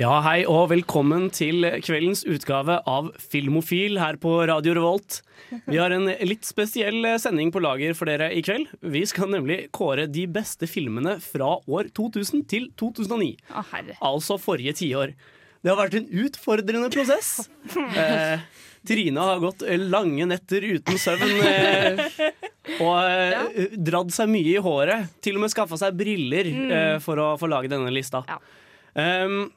Ja, hei og velkommen til kveldens utgave av Filmofil her på Radio Revolt. Vi har en litt spesiell sending på lager for dere i kveld. Vi skal nemlig kåre de beste filmene fra år 2000 til 2009. Å, herre. Altså forrige tiår. Det har vært en utfordrende prosess. Eh, Trine har gått lange netter uten søvn. Eh, og eh, dratt seg mye i håret. Til og med skaffa seg briller eh, for å få lage denne lista. Ja. Um,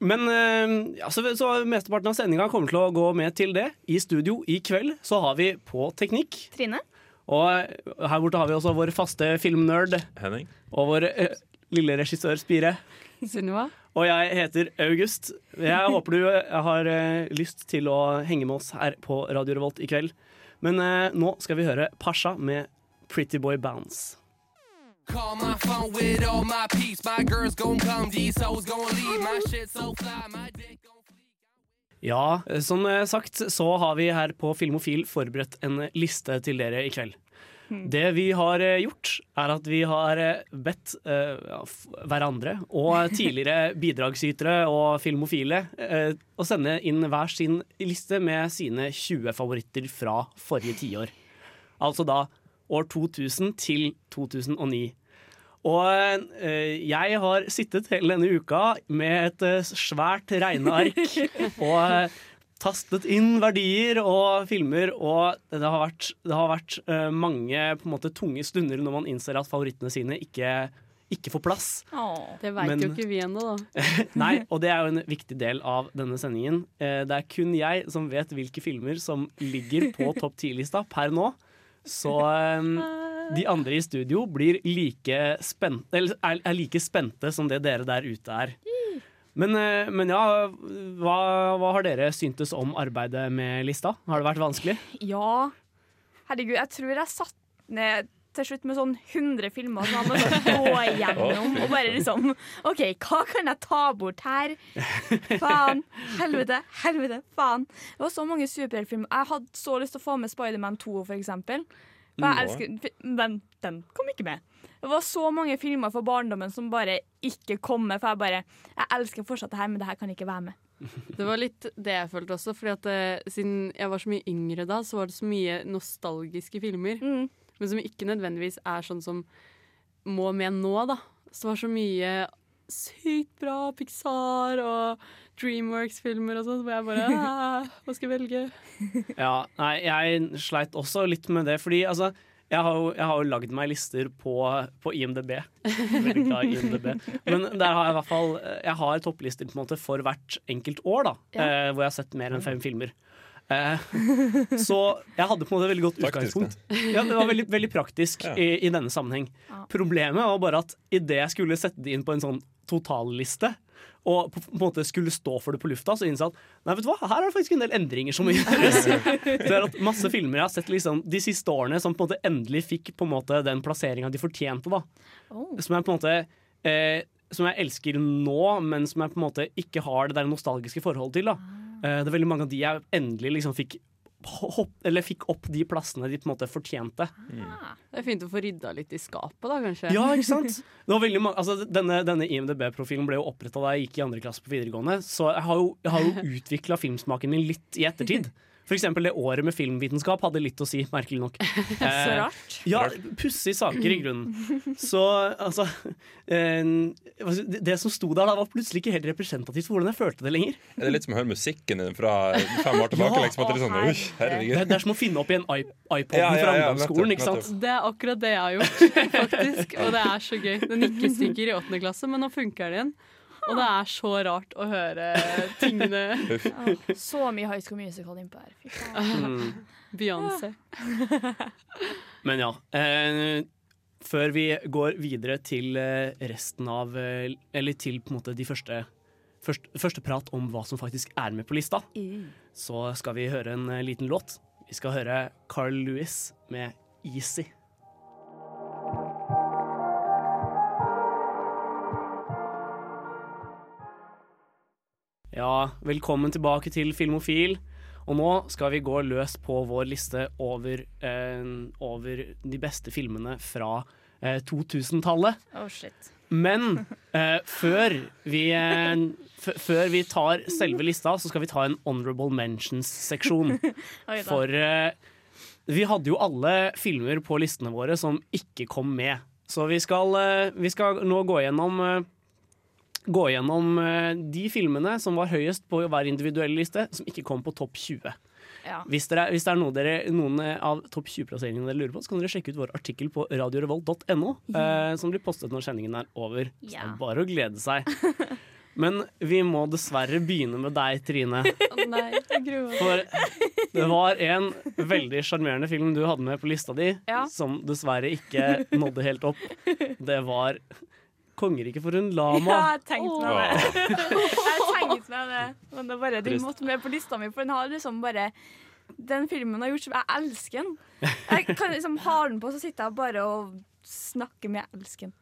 men eh, altså, så, mesteparten av sendinga kommer til å gå med til det. I studio i kveld så har vi på teknikk. Trine? Og her borte har vi også vår faste filmnerd Henning. og vår eh, lille regissør Spire. Sunniva? Og jeg heter August. Jeg håper du eh, har eh, lyst til å henge med oss her på Radio Revolt i kveld. Men eh, nå skal vi høre Pasha med Pretty Boy Bounce. Ja, eh, som eh, sagt så har vi her på Filmofil forberedt en liste til dere i kveld. Det vi har eh, gjort, er at vi har eh, bedt uh, hverandre og tidligere bidragsytere og filmofile uh, å sende inn hver sin liste med sine 20 favoritter fra forrige tiår. Altså da år 2000 til 2009. Og eh, jeg har sittet hele denne uka med et eh, svært regneark og eh, tastet inn verdier og filmer, og det har vært, det har vært eh, mange på en måte, tunge stunder når man innser at favorittene sine ikke, ikke får plass. Det veit jo ikke vi ennå, da. Nei, og det er jo en viktig del av denne sendingen. Eh, Det er kun jeg som vet hvilke filmer som ligger på topp 10-lista per nå. Så eh, de andre i studio blir like spent, eller er, er like spente som det dere der ute er. Men, eh, men ja, hva, hva har dere syntes om arbeidet med lista? Har det vært vanskelig? Ja. Herregud, jeg tror jeg satt ned til slutt med sånn 100 filmer som jeg måtte gå igjennom. Og bare liksom OK, hva kan jeg ta bort her? Faen. Helvete. Helvete. Faen. Det var så mange superheltfilmer. Jeg hadde så lyst til å få med Spiderman 2, for eksempel. For jeg elsker, den, den kom ikke med. Det var så mange filmer for barndommen som bare ikke kom med. For jeg bare Jeg elsker fortsatt det her, men det her kan ikke være med. Det var litt det jeg følte også, fordi at uh, siden jeg var så mye yngre da, så var det så mye nostalgiske filmer. Mm. Men som ikke nødvendigvis er sånn som må med nå, da. Så det var så mye sykt bra Pixar og Dreamworks-filmer og sånn, hvor jeg bare «Ah, Hva skal jeg velge? Ja, nei, jeg sleit også litt med det, fordi altså jeg har, jo, jeg har jo lagd meg lister på, på IMDb. Veldig glad i IMDb. Men der har jeg i hvert fall Jeg har topplister på en måte for hvert enkelt år, da. Eh, hvor jeg har sett mer enn fem filmer. Eh, så jeg hadde på en måte et veldig godt utgangspunkt. Ja, det var veldig, veldig praktisk Ja. i, i denne sammenheng. Problemet var bare at idet jeg skulle sette det inn på en sånn totalliste, og på, på en måte skulle stå for det på lufta, så innså at nei, vet du hva, her er det faktisk en del endringer som må gjøres. Det er at masse filmer jeg har sett liksom, de siste årene som på en måte endelig fikk på en måte den plasseringa de fortjente. da Oh. Som jeg på en måte eh, Som jeg elsker nå, men som jeg på en måte ikke har det der nostalgiske forholdet til. da eh, Det er veldig mange av de jeg endelig liksom fikk hopp, eller fikk opp de plassene de på en måte fortjente. Det er fint å få rydda litt i skapet, da, kanskje. Ja, ikke sant? Mange, altså, denne denne IMDb-profilen ble jo oppretta da jeg gikk i andre klasse på videregående, så jeg har jo, jeg har jo utvikla filmsmaken min litt i ettertid. Eksempel det året med filmvitenskap hadde litt å si, merkelig nok. Så Eh, rart. ja, pussige saker i grunnen. Så altså eh, det, det som sto der da, var plutselig ikke helt representativt for hvordan jeg følte det lenger. Er det litt som å høre musikken din fra fem år tilbake? Ja. liksom, at det er sånn, Oi, Det, herregud. det er som å finne opp igjen iP- iPoden Ja, ja, fra ungdomsskolen. ikke sant? Det er akkurat det jeg har gjort, faktisk. Og det er så gøy. Den gikk i stykker i åttende klasse, men nå funker det igjen. Og det er så rart å høre tingene Åh, så mye High School Musical innpå her. Fy faen. Mm. Beyoncé. Men ja. Eh, før vi går videre til eh, resten av eh, Eller til på en måte de første, første, første prat om hva som faktisk er med på lista, så skal vi høre en eh, liten låt. Vi skal høre Carl Lewis med 'Easy'. Ja, velkommen tilbake til Filmofil. Og nå skal vi gå løs på vår liste over, eh, over de beste filmene fra eh, 2000-tallet. Oh, shit. Men eh, før, vi, eh, før vi tar selve lista, så skal vi ta en honorable mentions-seksjon. For eh, vi hadde jo alle filmer på listene våre som ikke kom med. Så vi skal, eh, vi skal nå gå gjennom Gå gjennom eh, de filmene som var høyest på hver individuelle liste, som ikke kom på topp 20. Ja. Hvis, dere, hvis det er noe dere, noen av topp 20-plasseringene dere lurer på, så kan dere sjekke ut vår artikkel på radiorevolt.no, eh, som blir postet når sendingen er over. Så det er bare å glede seg. Men vi må dessverre begynne med deg, Trine. Å nei. For det var en veldig sjarmerende film du hadde med på lista di, Ja. som dessverre ikke nådde helt opp. Det var 'Kongeriket for en Ja, jeg tenkte meg det. Jeg tenkte meg det. Men det bare, den måtte med på lista mi, for den har liksom bare Den filmen har gjort som Jeg elsker den. Jeg kan liksom ha den på, så sitter jeg bare og snakker med jeg elsker den.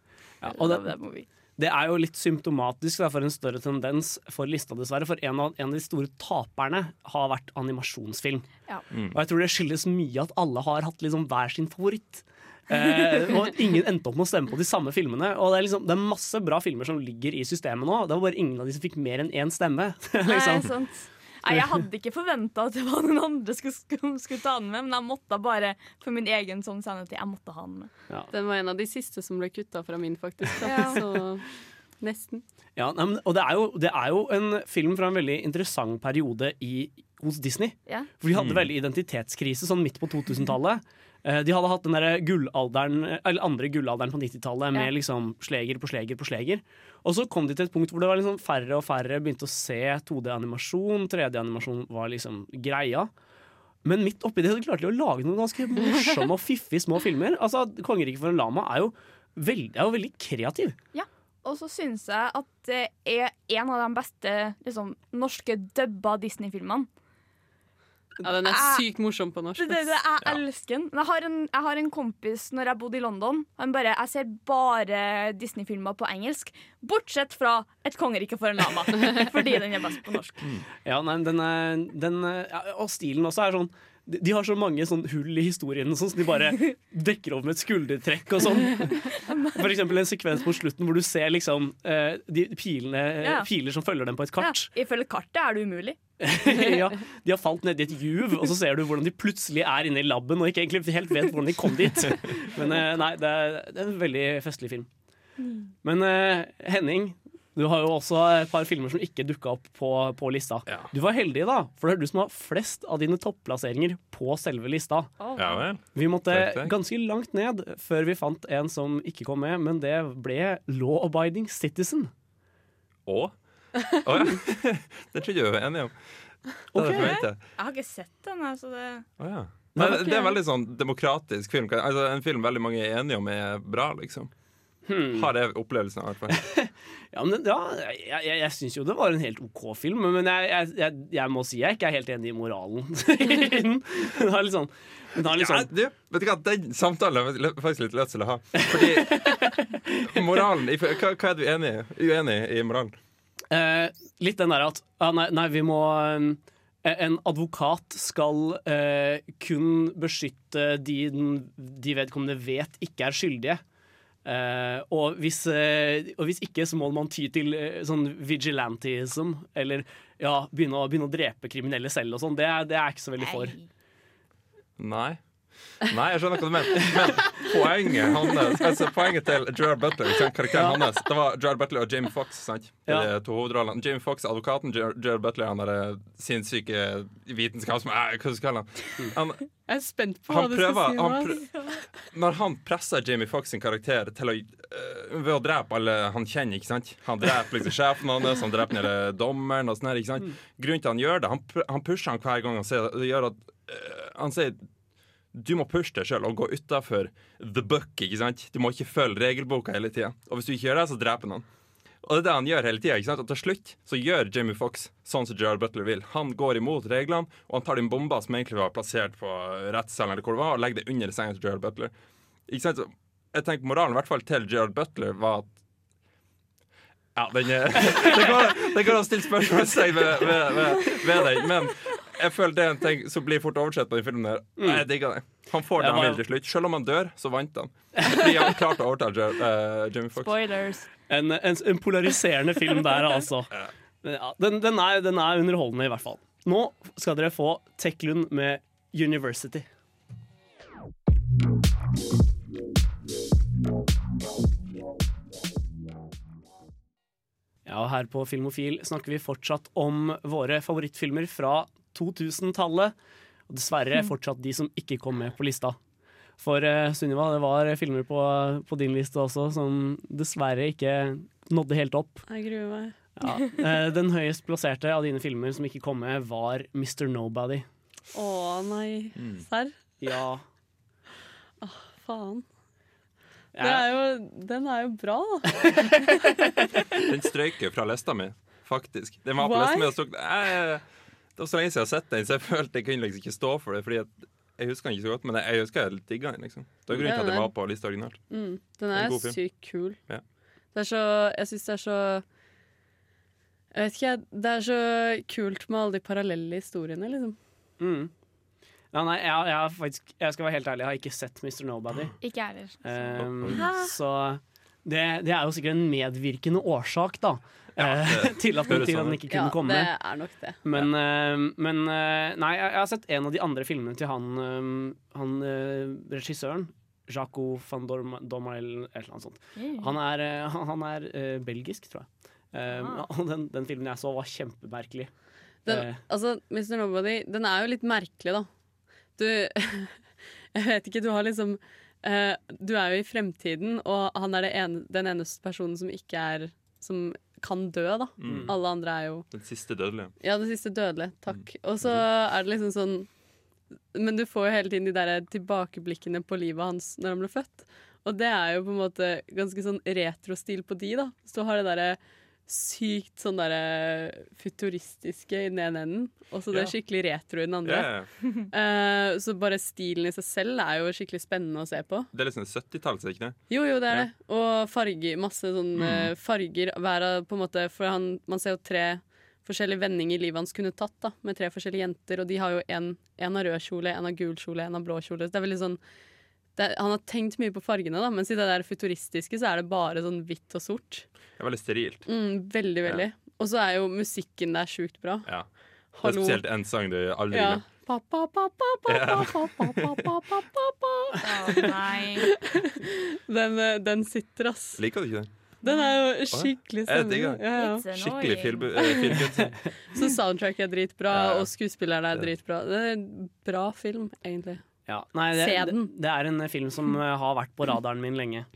Ja, og det, det er jo litt symptomatisk da, for en større tendens for lista, dessverre. For en av, en av de store taperne har vært animasjonsfilm. Ja. Og jeg tror det skyldes mye at alle har hatt liksom hver sin favoritt. Eh, og ingen endte opp med å stemme på de samme filmene. Og det er, liksom, det er masse bra filmer som ligger i systemet nå. Det var bare ingen av de som fikk mer enn én stemme. Nei, liksom. sant. Nei, jeg hadde ikke forventa at det var noen andre som skulle, skulle ta den med, men jeg måtte bare for min egen sånn sanity. Jeg måtte ha den med. Den var en av de siste som ble kutta fra min, faktisk. Da. Ja. Så nesten. Ja, nei, men, og det er, jo, det er jo en film fra en veldig interessant periode i, hos Disney. Ja. For de hadde veldig identitetskrise sånn midt på 2000-tallet. Eh, De hadde hatt den der gullalderen Eller andre gullalderen på 90-tallet med Ja. liksom sleger på sleger på sleger. Og så kom de til et punkt hvor det var liksom færre og færre begynte å se 2D-animasjon. 3D-animasjon var liksom greia. Men midt oppi det så klarte de å lage noen ganske morsomme og fiffige små filmer. Altså, 'Kongeriket for en lama' er jo veldig, er jo veldig kreativ. Og så syns jeg at det er en av de beste liksom, norske dubba Disney-filmene. Ja, den er sykt morsom på norsk. Det, det, det, jeg elsker den. Jeg har, en, jeg har en kompis når jeg bodde i London. Han bare, Jeg ser bare Disney-filmer på engelsk, bortsett fra Et kongerike for en lama. fordi den er best på norsk. Ja, nei, den, er, den ja, Og stilen også er sånn de, har så mange sånn hull i historien sånn, så de bare dekker over med et skuldertrekk og sånn. For eksempel en sekvens på slutten hvor du ser liksom eh, de pilene, Ja. piler som følger dem på et kart. Ja, ifølge kartet er det umulig. ja, de har falt ned i et juv, og så ser du hvordan de plutselig er inne i laben og ikke egentlig helt vet hvordan de kom dit. Men eh, nei, det er, det er en veldig festlig film. Men eh, Henning, du har jo også et par filmer som ikke dukka opp på, på lista. Ja. Du var heldig, da, for det er du som har flest av dine topplasseringer på selve lista. Ja vel. Vi måtte Takk, takk. ganske langt ned før vi fant en som ikke kom med, men det ble Law Abiding Citizen. Å? oh, ja. Det trodde jeg vi var enige om. Det hadde jeg. Jeg har ikke sett den. Altså det. Oh, ja. Nei, det er en veldig sånn demokratisk film. Altså, en film veldig mange er enige om er bra, liksom. Hmm. Har jeg opplevelsen av, i hvert fall. Ja, men ja, jeg, jeg, jeg syns jo det var en helt OK film, men jeg, jeg, jeg, jeg må si jeg ikke er helt enig i moralen. den har litt sånn, den har litt Ja, sånn du, vet du hva, Den samtalen har jeg faktisk litt lyst til å ha. Fordi moralen Hva, hva er du enig i? Uenig i moralen? Eh, Litt den der at ah, nei, nei, vi må eh, En advokat skal eh, kun beskytte de, de vedkommende vet ikke er skyldige. Eh, og, hvis, eh, og hvis ikke, så må man ty til eh, sånn vigilantism. Eller ja, begynne å, begynne å drepe kriminelle selv og sånn. Det, det er jeg ikke så veldig for. Nei. Nei, jeg skjønner hva du mener. Men poenget hans altså, Poenget til Gerard Butler, karakteren hans, det var Gerard Butler og Jamie Fox. sant? Ja. de to hovedrollene. Jamie Fox, er advokaten, Ger- Gerard Butler han der sinnssyke vitenskapsmannen Hva skal jeg kalle han? han? Jeg er spent på hva Han du skal si. han nå. Når han presser Jamie Fox sin karakter til å øh, ved å drepe alle han kjenner, ikke sant? Han dreper liksom sjefen hans, han dreper nede dommeren og sånn her, ikke sant? Grunnen til han gjør det, han, pr- han pusher han hver gang han sier det, gjør at øh, Han sier du må pushe deg sjøl og gå utafor the book. ikke sant? Du må ikke følge regelboka hele tida. Og hvis du ikke gjør det, så dreper han. Og det er det han gjør hele tida. Og til slutt så gjør Jamie Foxx sånn som Gerard Butler vil. Han går imot reglene, og han tar den bomba som egentlig var plassert på rettssalen, eller hvor det var, og legger det under senga til Gerard Butler. Ikke sant? Jeg tenker Moralen i hvert fall til Gerard Butler var at Ja, den er, det, går, det å stille spørsmålstegn ved, ved, ved, ved den, men jeg føler det er en ting som blir fort oversett på den filmen. der Mm. Jeg digger det. Han får det han vil til slutt. Selv om han dør, så vant han. Fordi han klarte å overtale uh, Jamie Foxx. Spoilers. En, en, en polariserende film der, altså. Ja, den, den, er, den er underholdende, i hvert fall. Nå skal dere få Teklund med University. Ja, og her på Filmofil snakker vi fortsatt om våre favorittfilmer fra 2000-tallet. Og dessverre fortsatt de som ikke kom med på lista. For uh, Sunniva, det var filmer på, på din liste også som dessverre ikke nådde helt opp. Jeg gruer meg. Ja. Uh, den høyest plasserte av dine filmer som ikke kom med, var Mr. Nobody. Å nei. Mm. Serr? Ja. Faen. Det er jo, den er jo bra, da. Den strøyker fra lista mi, faktisk. Den var på lista mi og stod, Det var så lenge siden jeg har sett den, så jeg følte jeg kunne liksom ikke stå for det. Fordi at jeg husker den ikke så godt, men jeg husker jeg digga den. liksom Det var grunnen til at den var på lista originalt. Mm, den er, er sykt kul. Ja. Det er så Jeg syns det er så Jeg vet ikke. Det er så kult med alle de parallelle historiene, liksom. mm. ja, nei, jeg, jeg, har faktisk, jeg skal være helt ærlig, jeg har ikke sett Mr. Nobody. Ikke jeg heller. Um, så det, det er jo sikkert en medvirkende årsak, da. Eh, til, at, til at sånn den ikke kunne komme. det er nok det. Men, eh, men eh, Nei, jeg, jeg har sett en av de andre filmene til han, han regissøren. Jaco van Dorma- Dormael, eller et eller annet sånt. Han er, han- er belgisk, tror jeg. Ah. og den, den filmen jeg så, var kjempemerkelig. Den, altså, Mr. Nobody, den er jo litt merkelig, da. Du Jeg vet ikke, du har liksom uh, Du er jo i fremtiden, og han er det ene, den eneste personen som ikke er Som kan dø, da. Mm. Alle andre er jo Den siste dødelige. Ja, den siste dødelige. Takk. Og så er det liksom sånn Men du får jo hele tiden de der tilbakeblikkene på livet hans når han ble født. Og det er jo på en måte ganske sånn retrostil på de, da. Så har det derre sykt sånn derre futuristiske i den ene enden, og så det er skikkelig retro i den andre. Yeah. Eh, så bare stilen i seg selv er jo skikkelig spennende å se på. Det er liksom 70-tallet, er ikke det? Jo, jo, det er yeah. det. Og farger. Masse sånn mm. farger. Hver av på en måte For han, man ser jo tre forskjellige vendinger livet hans kunne tatt, da, med tre forskjellige jenter. Og de har jo en, en av rød kjole, en av gul kjole, en av blå kjole. Så det er veldig sånn det, Han har tenkt mye på fargene, da, mens i det der futuristiske så er det bare sånn hvitt og sort. Det er veldig sterilt. Mm, veldig, veldig. Og så er jo musikken der sjukt bra. Ja. Det er spesielt en sang du aldri Ja. glemmer. Pa, pa, pa, Ja. nei. Den, eh, den sitter, ass. Liker du ikke den? Den er jo skikkelig stemning. Ja, ja. Skikkelig feel- eh. Så soundtrack er dritbra, Ja, ja. og skuespillerne er dritbra. Det er en bra film, egentlig. Ja. Nei, det, Se den. det er en film som eh, har vært på radaren min lenge.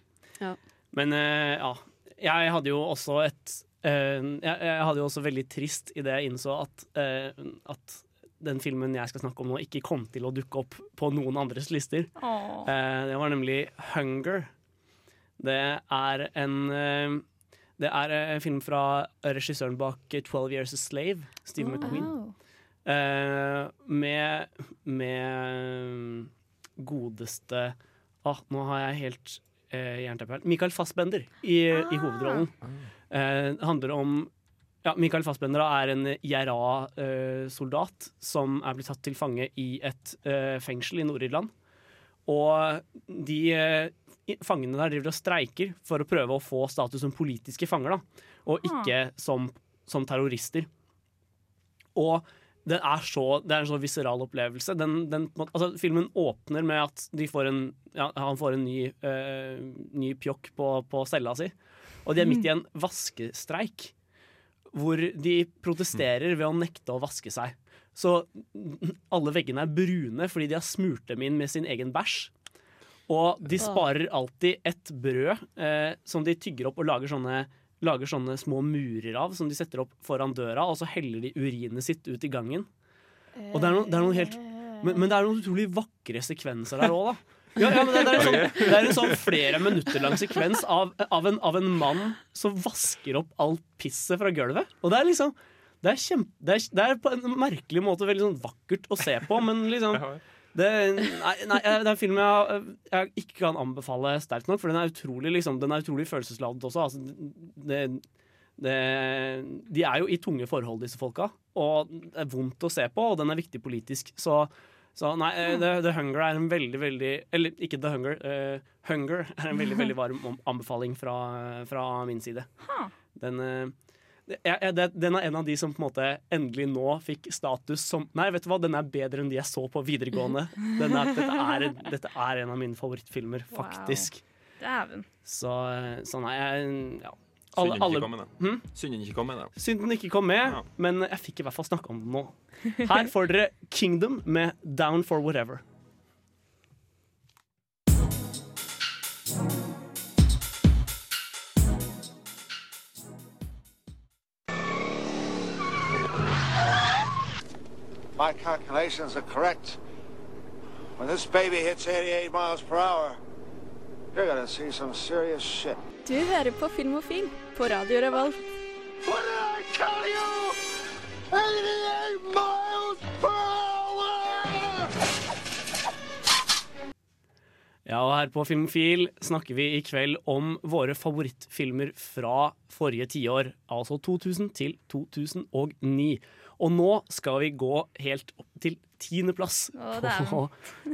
Ja. Men eh, ja. Jeg hadde jo også et eh, jeg, hadde jo også veldig trist i det jeg innså at, at den filmen jeg skal snakke om nå, ikke kom til å dukke opp på noen andres lister. Åh. Det var nemlig Hunger. Det er en Det er en film fra regissøren bak 'Twelve Years a Slave', Steve McQueen. Wow. Eh, med med godeste ah, Nå har jeg helt uh, jernteppe. Michael Fassbender i, i hovedrollen. Eh, handler om ja, Michael Fassbender er en IRA-soldat som er blitt tatt til fange i et eh, fengsel i Nord-Irland. Og de eh, fangene der driver og streiker for å prøve å få status som politiske fanger, da. Og ikke som, som terrorister. Og det er, så, det er en så viseral opplevelse. Den, den, altså, filmen åpner med at de får en, ja, han får en ny, øh, ny pjokk på, på cella si. Og de er midt i en vaskestreik. Hvor de protesterer ved å nekte å vaske seg. Så alle veggene er brune fordi de har smurt dem inn med sin egen bæsj. Og de sparer alltid et brød eh, som de tygger opp og lager sånne, lager sånne små murer av, som de setter opp foran døra, og så heller de urinet sitt ut i gangen. Og det er noen, det er noen helt men, men det er noen utrolig vakre sekvenser der òg, da. Ja, ja, det, det, er sånn, det er en sånn flere minutter lang sekvens av, av, en, av en mann som vasker opp alt pisset fra gulvet. Og det er liksom Det er, kjempe, det er, er på en merkelig måte veldig sånn vakkert å se på, men liksom det, nei, nei, det er en film jeg, jeg ikke kan anbefale sterkt nok, for den er utrolig, liksom, den er utrolig følelsesladet også. Altså, det, det, De er jo i tunge forhold, disse folka, og det er vondt å se på, og den er viktig politisk. Så, så nei, eh, The, The Hunger er en veldig, veldig Eller ikke The Hunger. Uh, Hunger er en veldig, veldig varm anbefaling fra, fra min side. Den, eh, det- jeg, det, den er en av de som på en måte endelig nå fikk status som Nei, vet du hva, den er bedre enn de jeg så på videregående. Den er, dette, er, dette er en av mine favorittfilmer, faktisk. Wow. Så, eh, så nei, jeg ja. Synd Alle, den alle, ikke kom med. da. Hm? Synd den ikke kom med. da. Synd den ikke kom med, Ja. men jeg fikk i hvert fall snakke om den nå. Her får dere Kingdom med Down for Whatever. My calculations are correct. When this baby hits 88 miles per hour, you're gonna see some serious shit. Du hører på Filmofil på Radio Revolt. What did I tell you? 88 miles per hour! Ja, og her på Filmfil snakker vi i kveld om våre favorittfilmer fra forrige tiår, altså 2000 til 2009. Og nå skal vi gå helt opp til tiendeplass på,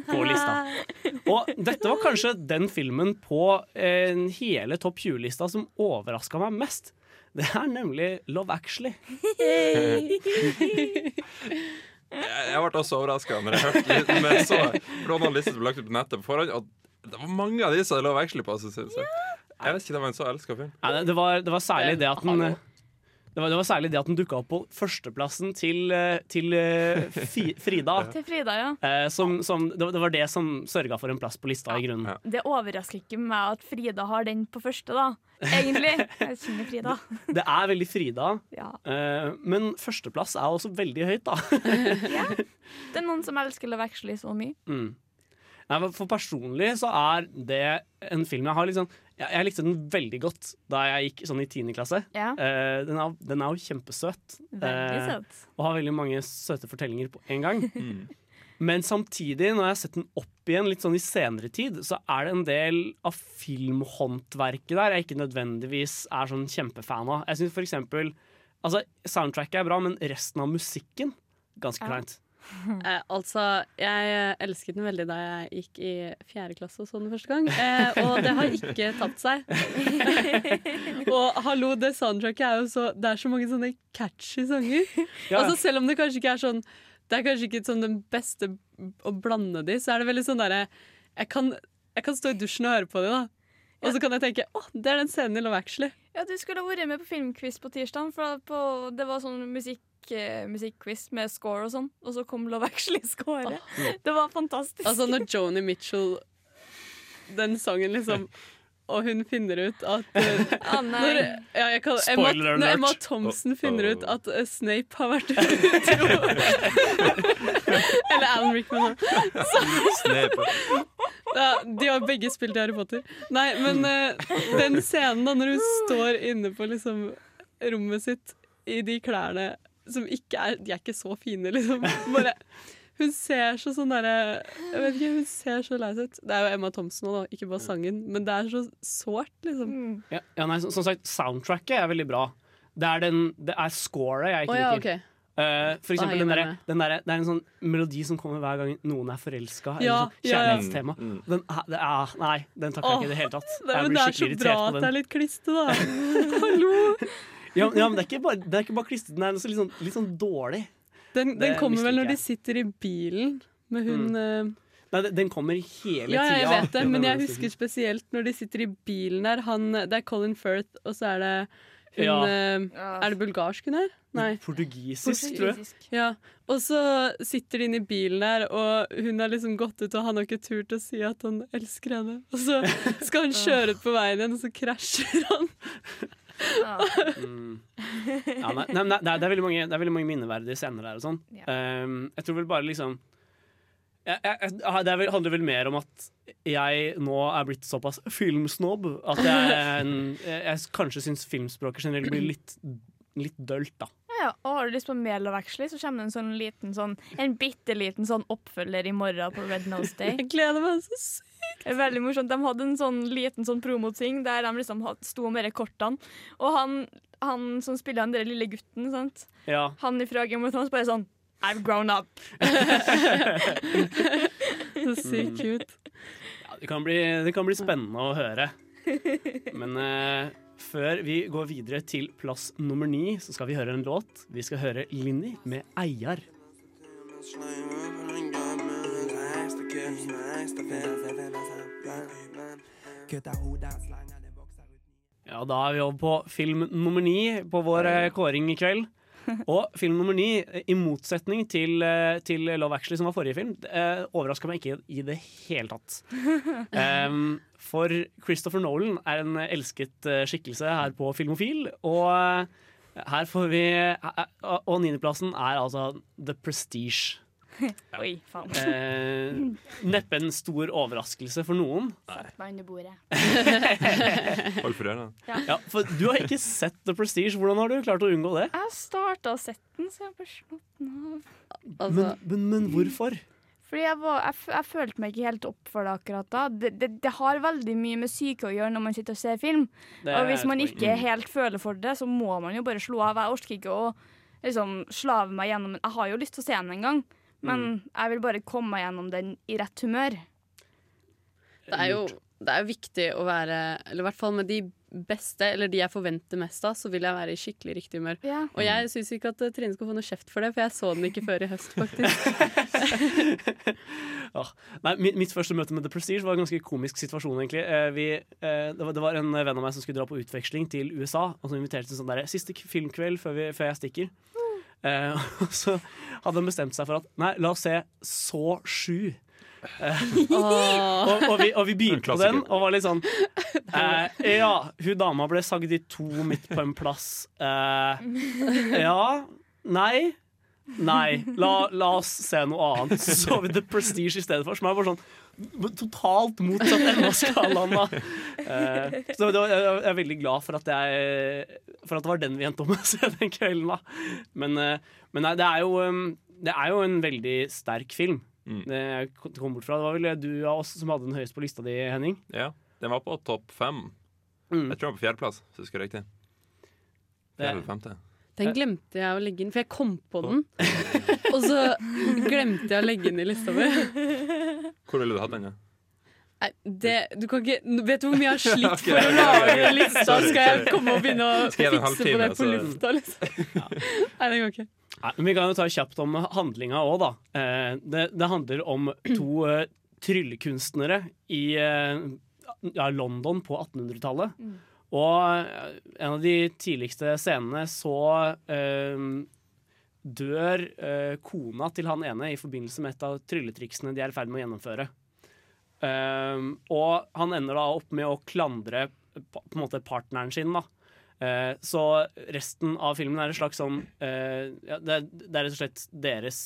på lista. Og dette var kanskje den filmen på eh, hele topp 20-lista som overraska meg mest. Det er nemlig Love Actually. Jeg, jeg ble også overraska når jeg hørte litt mer så For liste lister som ble lagt ut på nettet på forhånd, og det var mange av de som Love Actually på. Synes jeg. jeg vet ikke, det var en så elska film. Nei, det, det, var, det var særlig det at den Hallo. Det var, det var særlig det at den dukka opp på førsteplassen til, eh, til eh, fi, Frida. Til Frida, ja. Eh, som, som, det, var- det som sørga for en plass på lista, i grunnen. Ja. Det overrasker ikke meg at Frida har den på første, da. Egentlig. Jeg kjenner Frida. Det er veldig Frida, Ja. eh, men førsteplass er også veldig høyt, da. ja. Det er noen som elsker Love Actually så mye. Mm. Nei, For personlig så er det en film jeg har litt sånn Jeg, jeg likte den veldig godt da jeg gikk sånn i tiende klasse. Ja. Eh, den, er, den er jo kjempesøt. Veldig Eh, søt. og har veldig mange søte fortellinger på en gang. Mm. Men samtidig, når jeg har sett den opp igjen litt sånn i senere tid, så er det en del av filmhåndverket der jeg ikke nødvendigvis er sånn kjempefan av. Jeg synes for eksempel Altså, soundtracket er bra, men resten av musikken ganske Ja. Eh, altså, jeg eh, elsket den veldig da jeg gikk i fjerde klasse og så den første gang. Eh, og det har ikke tapt seg. og hallo, det soundtracket er jo så Det er så mange sånne catchy sanger. Ja. Altså Selv om det kanskje ikke er sånn Det er kanskje ikke sånn den beste å blande de, så er det veldig sånn derre jeg, kan- jeg kan stå i dusjen og høre på de, da. Og så kan jeg tenke å, det er den scenen i Love Actually. Ja, du skulle ha vært med på filmquiz på tirsdag, for på, det var sånn musikk musikkquiz med score og sånn, og så kom Love Actually-scoret. Det var fantastisk. Altså når Joni Mitchell Den sangen liksom Og hun finner ut at eh, nei. når, ja, jeg kan, Emma, når Emma alert. Thompson Oh, finner oh. ut at uh, Snape har vært utro Eller Alan Rickman. da. Ja, de har begge spilt i Harry Potter. Nei, men uh, den scenen da når hun står inne på liksom rommet sitt i de klærne som ikke er De er ikke så fine, liksom. Bare Hun ser så sånn derre Jeg vet ikke, hun ser så lei seg ut. Det er jo Emma Thompson òg, ikke bare sangen, men det er så sårt, liksom. Mm. Ja, ja, nei, som, som sagt, soundtracket er veldig bra. Det er, den, det er scoret jeg ikke oh, ja, liker. Okay. Uh, for eksempel den der, den der, Det er en sånn melodi som kommer hver gang noen er forelska. Ja, sånn ja, ja. kjærlighetstema. Mm. Den, er- det er, nei, den takler jeg ikke i det hele tatt. Det, Jeg blir det er så bra at det er litt kliste, da. Hallo! Ja, ja, men det er ikke bare, det er ikke bare klistret, den er også litt sånn, litt sånn dårlig. Den, den kommer vel når de sitter i bilen med hun mm. Nei, den kommer hele Ja, tida. jeg vet det, men jeg husker spesielt når de sitter i bilen der. Han, det er Colin Firth, og så er det hun Ja. eh, Er det bulgarsk hun er? Nei. Portugisisk, tror jeg. Ja. Og så sitter de inne i bilen der, og hun har liksom gått ut, og han har ikke turt å si at han elsker henne. Og så skal han kjøre ut på veien igjen, og så krasjer han. Ja. Mm. Ja, nei, nei, nei, det, er veldig mange, det er veldig mange minneverdige scener der og sånn. Ja. Um, jeg tror vel bare liksom jeg, jeg, Det er vel, handler vel mer om at jeg nå er blitt såpass filmsnobb at jeg, en, jeg, jeg kanskje syns filmspråket generelt blir litt, litt dølt, da. Ja, og har du lyst på mer Actually, så kommer det en sånn liten sånn En bitte liten sånn oppfølger i morgen på Red Nose Day. Jeg gleder meg så sykt. Det er veldig morsomt. De hadde en sånn liten sånn promoting der de liksom sto med de kortene. Og han, han som spiller den der lille gutten, sant? Ja. han ifra Game of Thrones bare sånn I've grown up. Så sykt cute. Ja, det, kan bli, det kan bli spennende å høre. Men uh, før vi går videre til plass nummer ni, så skal vi høre en låt. Vi skal høre Linni med 'Eiar'. Ja, da er vi over på film nummer ni på vår eh, kåring i kveld. Og film nummer ni, i motsetning til, eh, til Love Actually, som var forrige film, eh, overraska meg ikke i det hele tatt. Um, for Christopher Nolan er en elsket eh, skikkelse her på Filmofil, og her får vi Og niendeplassen er altså The Prestige. Oi, faen. Eh, neppe en stor overraskelse for noen. Satt meg under bordet. Hold for ørene. Ja, for du har ikke sett The Prestige. Hvordan har du klart å unngå det? Jeg har starta å sette den, så jeg har bare slått den av. Altså, Men, men, men hvorfor? Fordi jeg, var, jeg, jeg følte meg ikke helt opp for det akkurat da. Det, det, det har veldig mye med syke å gjøre når man sitter og ser film. Og er hvis man ikke helt føler for det, så må man jo bare slå av. Jeg orker ikke å liksom slave meg gjennom Jeg har jo lyst til å se den en gang, men Mm. jeg vil bare komme meg gjennom den i rett humør. det er jo det er viktig å være Eller i hvert fall med de beste, eller de jeg forventer mest av, så vil jeg være i skikkelig riktig humør. Ja. Og jeg syns ikke at eh, Trine skal få noe kjeft for det, for jeg så den ikke før i høst, faktisk. Ah, nei, mitt, mitt første møte med The Prestige var en ganske komisk situasjon. egentlig Eh, vi, eh, det, var, det var en venn av meg som skulle dra på utveksling til USA, og som inviterte til sånn der, siste filmkveld før, vi, før jeg stikker. Eh, og så hadde han bestemt seg for at nei, la oss se Så 7. Åh. Og, og, vi, og vi begynte på den og var litt sånn eh, Ja, hun dama ble sagd i to midt på en plass. Eh, ja. Nei. Nei. La, la oss se noe annet. Så vi The Prestige i stedet for, som er bare sånn totalt motsatt ende av skalaen. Eh, så var, jeg er veldig glad for at, jeg, for at det var den vi endte med å se den kvelden. da. Men, uh, men nei, det er jo um, det er jo en veldig sterk film. Mm. Det jeg kom bort fra. Det var vel du av oss som hadde den høyest på lista di, Henning. Ja, den var på topp fem. Mm. Jeg tror den var på fjerdeplass, hvis jeg husker riktig. Det- Fjerde eller femte. Den glemte jeg å legge inn, for jeg kom på den. Og så glemte jeg å legge den i lista mi. Hvor ville du hatt den? Ja? Nei, det, du kan ikke, vet du hvor mye jeg har slitt for å lage en lista? Skal jeg komme og begynne å fikse på det på så- lufta? Liksom? Nei, det går ikke. Nei, vi kan jo ta kjapt om handlinga òg, da. Eh, det, det handler om to eh, tryllekunstnere i eh, ja, London på 1800-tallet. Og eh, en av de tidligste scenene så eh, dør eh, kona til han ene i forbindelse med et av trylletriksene de er i ferd med å gjennomføre. Eh, og han ender da opp med å klandre på, en måte partneren sin, da. Eh, så resten av filmen er en slags sånn eh, ja, det, er- rett og slett deres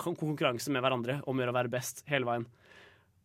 konkurranse med hverandre om å gjøre å være best hele veien.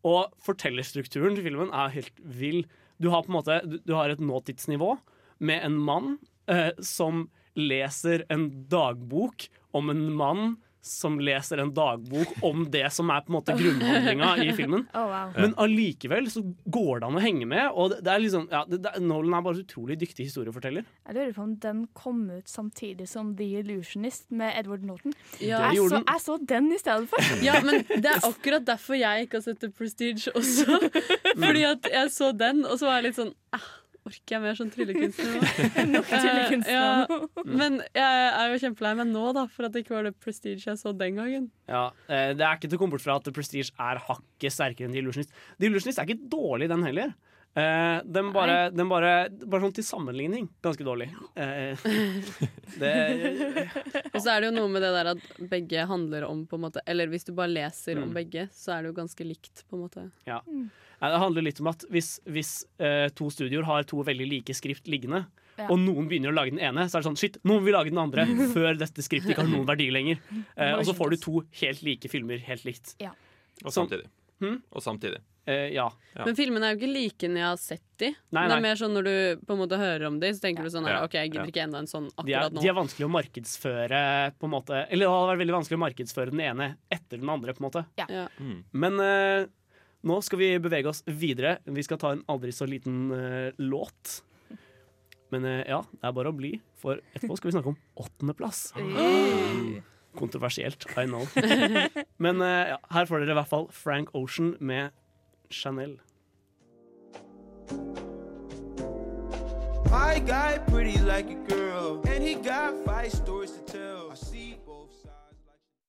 Og fortellerstrukturen til filmen er helt vill. Du har måte du har et nåtidsnivå med en mann eh, som leser en dagbok om en mann som leser en dagbok om det som er på en måte grunnhandlinga i filmen. Oh, wow. Men allikevel så går det an å henge med. Og det, er liksom, ja, det, det, Nolan er bare utrolig dyktig historieforteller. Jeg lurer på om den kom ut samtidig som The Illusionist med Edward Norton. Ja. Jeg så, den. jeg så den i stedet for. Ja, men det er akkurat derfor jeg ikke har sett The Prestige også. Fordi at jeg så den, og så var jeg litt sånn ah, Orker jeg mer sånn tryllekunstner nå? Tryllekunstner Ja, nå. men jeg er jo kjempelei meg nå, da, for at det ikke var det Prestige jeg så den gangen. Ja, eh, Det er ikke til å komme bort fra at Prestige er hakket sterkere enn The Illusionist. The Illusionist er ikke dårlig, den heller. Eh, den bare, den bare, bare sånn til sammenligning ganske dårlig. Eh, det, Og så er det jo noe med det der at begge handler om på en måte Eller hvis du bare leser om Mm. begge, så er det jo ganske likt, på en måte. ja. Nei, det handler litt om at hvis, hvis eh, to studioer har to veldig like skrift liggende, Ja. og noen begynner å lage den ene, så er det sånn Shit, noen vil lage den andre før dette skriptet ikke har noen verdi lenger. Eh, og så får du to helt like filmer helt likt. Og Sånn. samtidig. Hmm? Og samtidig. Eh, ja. Ja. Men filmene er jo ikke like når jeg har sett de. Nei, Det er mer sånn når du på en måte hører om de, så tenker du sånn her, OK, jeg gidder Ja. ikke enda en sånn De er, nå. de er vanskelig å markedsføre på en måte Eller det hadde vært veldig vanskelig å markedsføre den ene etter den andre. på en måte Ja. Mm. Men eh, nå skal vi bevege oss videre. Vi skal ta en aldri så liten uh, låt. Men uh, ja, det er bare å bli, for etterpå skal vi snakke om åttendeplass. Kontroversielt, I know. Men uh, ja, her får dere i hvert fall Frank Ocean med Chanel. My guy pretty like a girl, and he got five stories to tell. I see both sides.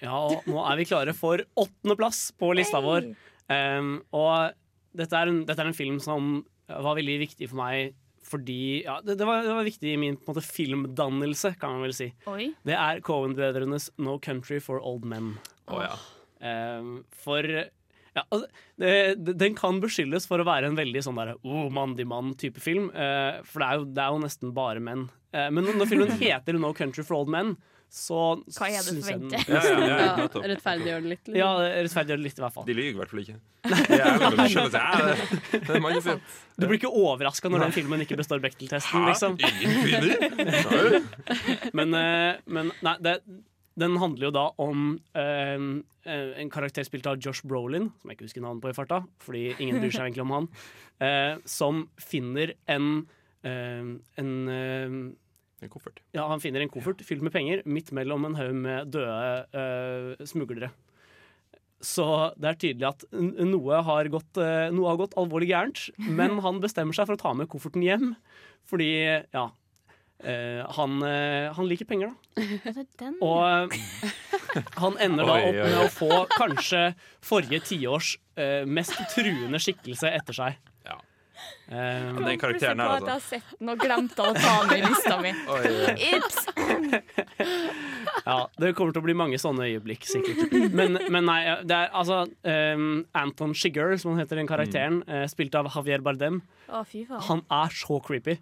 Ja, og nå er vi klare for åttendeplass på lista vår. Um, og dette er, en, dette er en film som var veldig viktig for meg fordi ja, det, det, var, det var viktig i min på en måte, filmdannelse, kan man vel si. Oi. Det er Cohen-brødrenes No Country for Old Men. Oh, ja. Um, for ja, altså, det, det, den kan beskyldes for å være en veldig sånn der, oh, mandig mann-type film. Uh, for det er, jo, det er jo nesten bare menn. Uh, men når filmen heter No Country for Old Men, så Hva er det forventet? Ja, ja, ja, rettferdiggjør det litt. liksom. Ja, det rettferdiggjør det litt, i hvert fall. De lyver i hvert fall ikke. Du blir ikke overraska når den filmen ikke består Bechdel-testen, liksom. Men, eh, men nei, det, den handler jo da om eh, eh, en karakter spilt av Josh Brolin, som jeg ikke husker navnet på i farta, fordi ingen bryr seg egentlig om han, eh, som finner en eh, en eh, En koffert. ja, han finner en koffert fylt med penger midt mellom en haug med døde uh, smuglere. Så det er tydelig at noe har, gått, eh, noe har gått alvorlig gærent. Men han bestemmer seg for å ta med kofferten hjem, fordi ja eh, han, han liker penger, da. Og han ender da opp med å få kanskje forrige tiårs mest truende skikkelse etter seg. Eh, den karakteren her, altså. jeg har sett den og glemt å ta den i lista mi. Ips! Ja, det kommer til å bli mange sånne øyeblikk, sikkert. Men, men nei, det er altså um, Anton Shiger, som han heter den karakteren, eh, spilt av Javier Bardem, Å, fy faen. han er så creepy.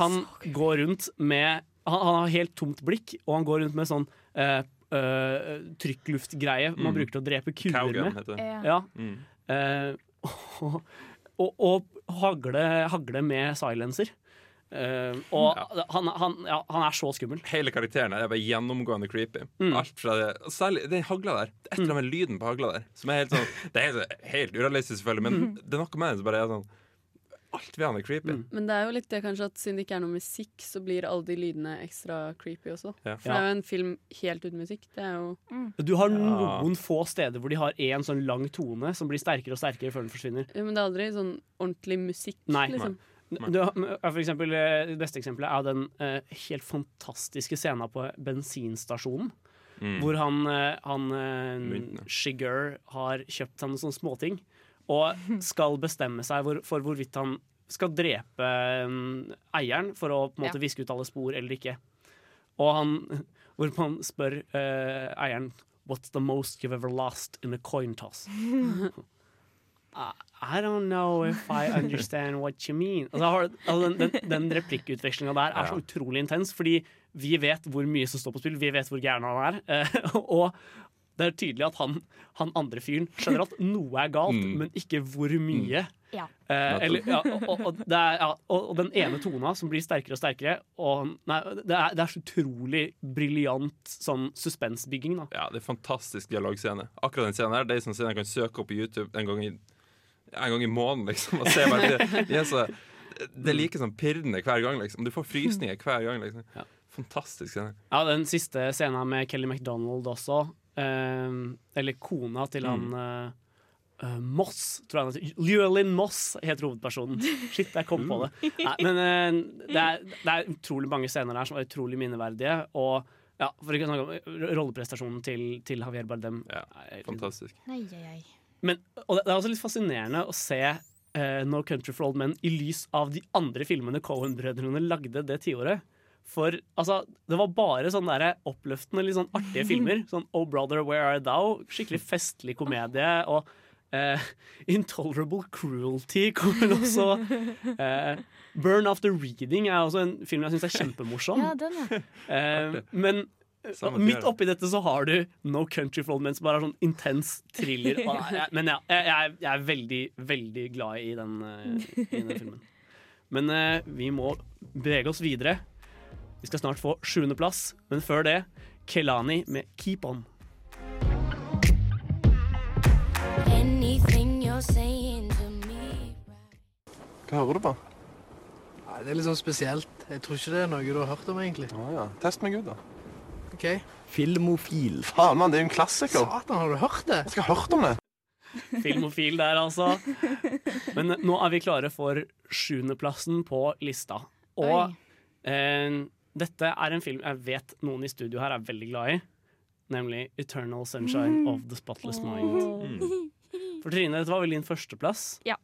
Han går rundt med han, han har helt tomt blikk, og han går rundt med sånn uh, uh, trykkluftgreie man Mm. bruker til å drepe kuer med. heter det. Ja. Ja. Mm. Uh, og, og, og hagle, hagle med silencer. Uh, og han, han, ja, han er så skummel. Hele karakteren er bare gjennomgående creepy. Mm. Alt fra det Særlig den hagla der. Det er et eller annet med lyden på hagla der som er helt sånn Det er helt, helt urealistisk, selvfølgelig, men Mm. det er noe med det som bare er sånn Alt ved han er creepy. Men det er jo litt det kanskje at siden det ikke er noe musikk, så blir alle de lydene ekstra creepy også. Ja. For det er jo en film helt uten musikk. Det er jo Du har Ja. noen få steder hvor de har én sånn lang tone som blir sterkere og sterkere før den forsvinner. ja, Men det er aldri sånn ordentlig musikk, Nei. liksom. Nei. Du, for eksempel, eh, det beste eksempelet er den uh, helt fantastiske scenen på bensinstasjonen. Mm. Hvor han, uh, han uh. Shiger har kjøpt seg noen sånne småting. Og skal bestemme seg hvor, for hvorvidt han skal drepe um, eieren for å på en måte Ja. viske ut alle spor eller ikke. Og han, hvorpå han spør uh, eieren What's the most you've ever lost in a coin toss? I, I don't know if I understand what you mean. Altså, altså, den den, den replikkutvekslinga der er så utrolig intens, fordi vi vet hvor mye som står på spill, vi vet hvor gæren han er. Uh, og det er tydelig at han, han andre fyren skjønner at noe er galt, Mm. men ikke hvor mye. Ja. Eh, eller, ja, og, og, det er, ja, og, og den ene tona som blir sterkere og sterkere. Og, nei, det, er, det er så utrolig briljant sånn suspensbygging. Da. Ja, det er fantastisk dialogscene. Akkurat den scenen her, det er sånn scene jeg kan søke opp på YouTube en gang i, en gang i måneden, liksom. Og se bare, det, de er så, det er like sånn pirrende hver gang, liksom. Du får frysninger hver gang, liksom. Ja. Fantastisk scene. Ja, den siste scenen med Kelly MacDonald også. Eh, eller kona til han mm. Uh, Moss, tror jeg han heter. Llewellyn Moss heter hovedpersonen. Shit, jeg kom på det. Nei, men uh, det, er, det er utrolig mange scener der som er utrolig minneverdige. Og ja, for ikke å snakke om rolleprestasjonen til, til Javier Bardem. Ja, Fantastisk. Men, og det det er også litt fascinerende å se uh, No Country for Old Men i lys av de andre filmene Cohen-brødrene lagde det tiåret. For altså, det var bare sånne der oppløftende, litt sånn artige filmer. Sånn Oh Brother, Where Are Thou? Skikkelig festlig komedie. Og eh, Intolerable Cruelty kommer også. Eh, Burn After Reading er også en film jeg syns er kjempemorsom. Ja, den, er. Eh, men eh, Samme midt oppi dette så har du No Country for Old Men, som bare er sånn intens thriller. Og, jeg, men ja, jeg, jeg, er- er veldig, veldig glad i den, eh, i den filmen. Men eh, vi må bevege oss videre. Vi skal snart få sjuendeplass, men før det Kelani med Keep On. Anything you're saying Hva hører du på? Nei, det er litt sånn spesielt. Jeg tror ikke det er noe du har hørt om, egentlig. Å ja. Test meg ut, da. Ok. Filmofil. Faen, mann, det er jo en klassiker. Satan, har du hørt det? Jeg skal ha hørt om det. Filmofil der, altså. Men nå er vi klare for sjuendeplassen på lista. Og eh, dette er en film jeg vet noen i studio her er veldig glad i. Nemlig 'Eternal Sunshine of the Spotless Mind'. For Trine, dette var vel din førsteplass? Ja.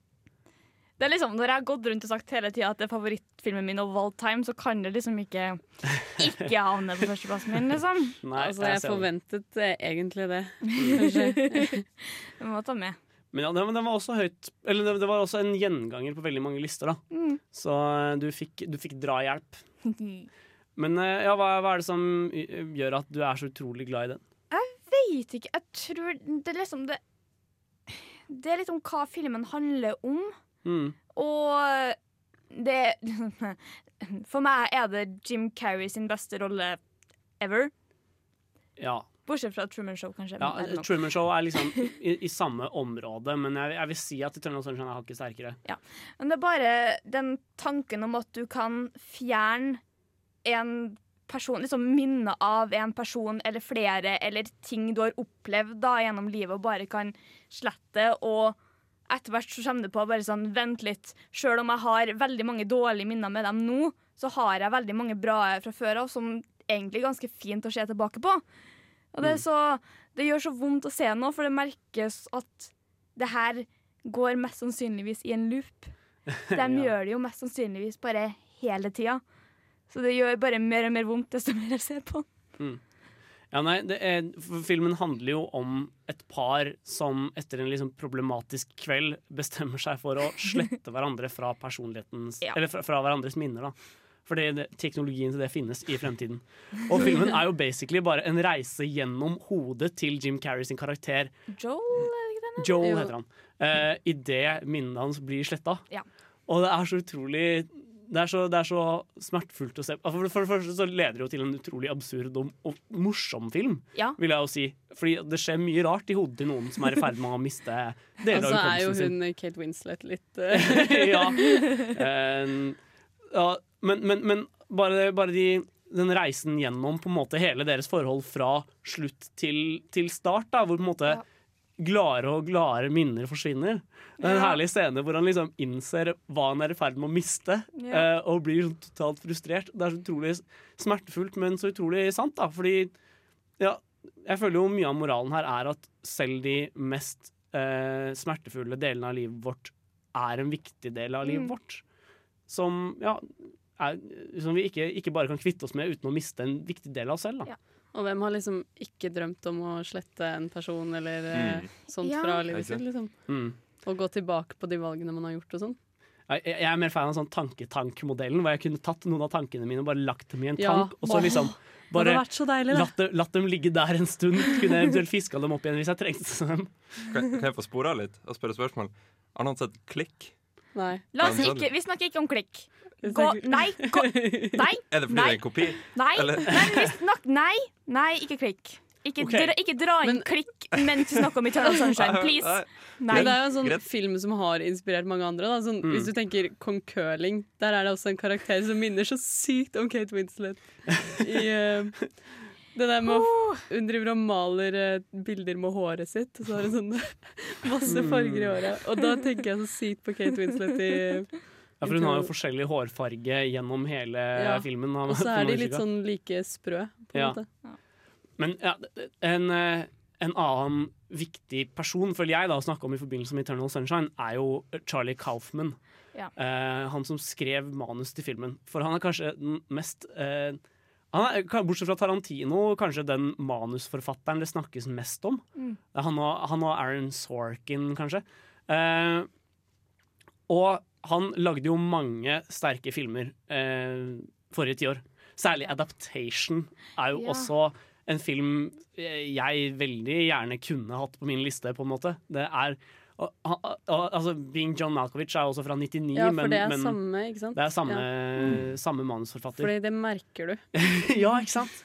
Det er liksom, Når jeg har gått rundt og sagt hele tida at det er favorittfilmen min of all time, så kan det liksom ikke ikke havne på førsteplassen min, liksom. altså, jeg forventet eh, egentlig det. Kanskje. Vi må ta med. Men ja, den, den var også høyt Eller det, det var også en gjenganger på veldig mange lister, da. Mm. Så eh, du fikk, du fikk drahjelp. Men eh, ja, hva, hva er det som gjør at du er så utrolig glad i den? Jeg vet ikke. Jeg tror det er liksom det Det er litt om hva filmen handler om. Mm. Og det For meg er det Jim Carrey sin beste rolle ever. Ja. Bortsett fra Truman Show, kanskje. ja. Truman Show er liksom i, i samme område, men jeg, jeg vil si at Eternal Sunshine er hakket sterkere. Ja. Men det er bare den tanken om at du kan fjerne en person, liksom minne av en person eller flere, eller ting du har opplevd da gjennom livet, og bare kan slette. Og etter hvert så kommer det på bare sånn, vent litt. Selv om jeg har veldig mange dårlige minner med dem nå, så har jeg veldig mange bra fra før av, som egentlig er ganske fint å se tilbake på. Og det, er så, det gjør så vondt å se nå, for det merkes at det her går mest sannsynligvis i en loop. De Ja. gjør det jo mest sannsynligvis bare hele tida. Så det gjør bare mer og mer vondt desto mer jeg ser på. Mm. Ja, nei, det er, for Filmen handler jo om et par som etter en liksom problematisk kveld bestemmer seg for å slette hverandre fra Ja. Eller fra, fra hverandres minner. da Fordi det, teknologien til det finnes i fremtiden. Og filmen er jo basically bare en reise gjennom hodet til Jim Carrey sin karakter. Joel, er det ikke? Joel heter han. Uh, Idet minnene hans blir sletta. Ja. Og det er så utrolig det er, så, det er så smertefullt å se. Altså, For, det første så leder det jo til en utrolig absurd og, og morsom film, Ja. vil jeg jo si. Fordi det skjer mye rart i hodet til noen som er i ferd med å miste deler av hukommelsen sin. Og så er jo hun sin. Kate Winslet litt eh, ja. Um, ja. Men, men, men bare, bare de, den reisen gjennom på en måte hele deres forhold fra slutt til, til start, da, hvor på en måte gladere og gladere minner forsvinner. Det er en Ja. herlig scene hvor han liksom innser hva han er i ferd med å miste, Ja. eh, og blir totalt frustrert. Det er så utrolig smertefullt, men så utrolig sant, da. Fordi ja, jeg føler jo mye av moralen her er at selv de mest eh, smertefulle delene av livet vårt er en viktig del av livet Mm. vårt. Som, ja, er, som vi ikke, ikke bare kan kvitte oss med uten å miste en viktig del av oss selv. Da. Og hvem har liksom ikke drømt om å slette en person eller eh, Mm. sånt Ja. fra livet sitt? liksom Mm. Og gå tilbake på de valgene man har gjort og sånn. Jeg, jeg er mer fan av sånn tanketankmodellen, hvor jeg kunne tatt noen av tankene mine og bare lagt dem i en Ja. tank, og så liksom det bare vært så deilig, det. latt, dem- latt dem ligge der en stund. Kunne eventuelt fiska dem opp igjen hvis jeg trengte dem. Kan, kan jeg få spore av litt og spørre spørsmål? Har noen sett Klikk? Nei. La oss ikke, vi snakker ikke om klikk. Gå, nei, gå, nei, Er det fordi nei, det er en kopi? nei, nei, vi snak, nei, nei, ikke klikk. Ikke, okay. dra, ikke dra inn klikk mens vi snakker om Eternal Sunshine, please. Nei. Men det er jo en sånn film som har inspirert mange andre. Da. Sånn, Mm. Hvis du tenker Kong Curling, der er det også en karakter som minner så sykt om Kate Winslet. I, eh, det der med Oh. Hun driver og maler eh, bilder med håret sitt, og så har hun sånn masse farger i håret. Og da tenker jeg så sykt på Kate Winslet i Ja, for hun har jo forskjellig hårfarge gjennom hele Ja. filmen. Og så er de litt sånn like sprø, på en Ja. måte. Men ja, en, eh, en annen viktig person, føler jeg, da, å snakke om i forbindelse med Eternal Sunshine, er jo Charlie Kaufman. Ja. Eh, han som skrev manus til filmen. For han er kanskje den mest han er, Bortsett fra Tarantino, kanskje den manusforfatteren det snakkes mest om. Mm. Er Han og, han og Aaron Sorkin, kanskje. Eh, og han lagde jo mange sterke filmer eh, forrige tiår. Særlig Adaptation er jo Ja. også en film eh, jeg veldig gjerne kunne hatt på min liste, på en måte. Det er og, altså, Being John Malkovich er også fra 99, Ja, men, det er men samme, det er samme, Ja. samme manusforfatter. Fordi det merker du. ja, ikke sant?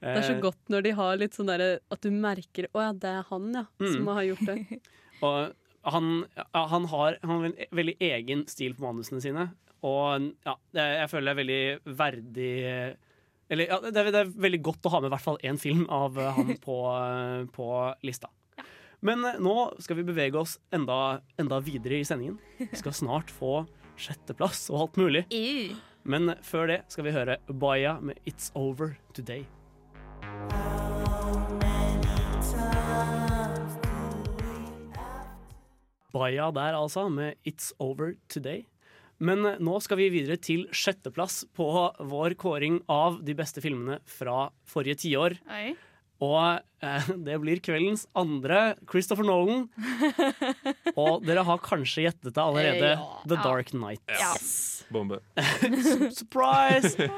Det er så Eh, godt når de har litt sånn derre At du merker Å ja, det er han, ja, Mm. som har gjort det. Og han, han har, han har en veldig egen stil på manusene sine. Og ja, jeg føler det er veldig verdig Eller ja, det, er, det er veldig godt å ha med i hvert fall én film av eh, han på, eh, på lista. Men eh, nå skal vi bevege oss enda, enda videre i sendingen. Vi skal snart få sjetteplass og alt mulig. Men før det skal vi høre Baya med 'It's Over Today'. Baya der, altså, med 'It's Over Today'. Men eh, nå skal vi videre til sjetteplass på vår kåring av de beste filmene fra forrige tiår. Oi. Og eh, det blir kveldens andre Christopher Nolan. Og dere har kanskje gjettet det allerede. Ja. The Dark Knight. Bombe. Surprise!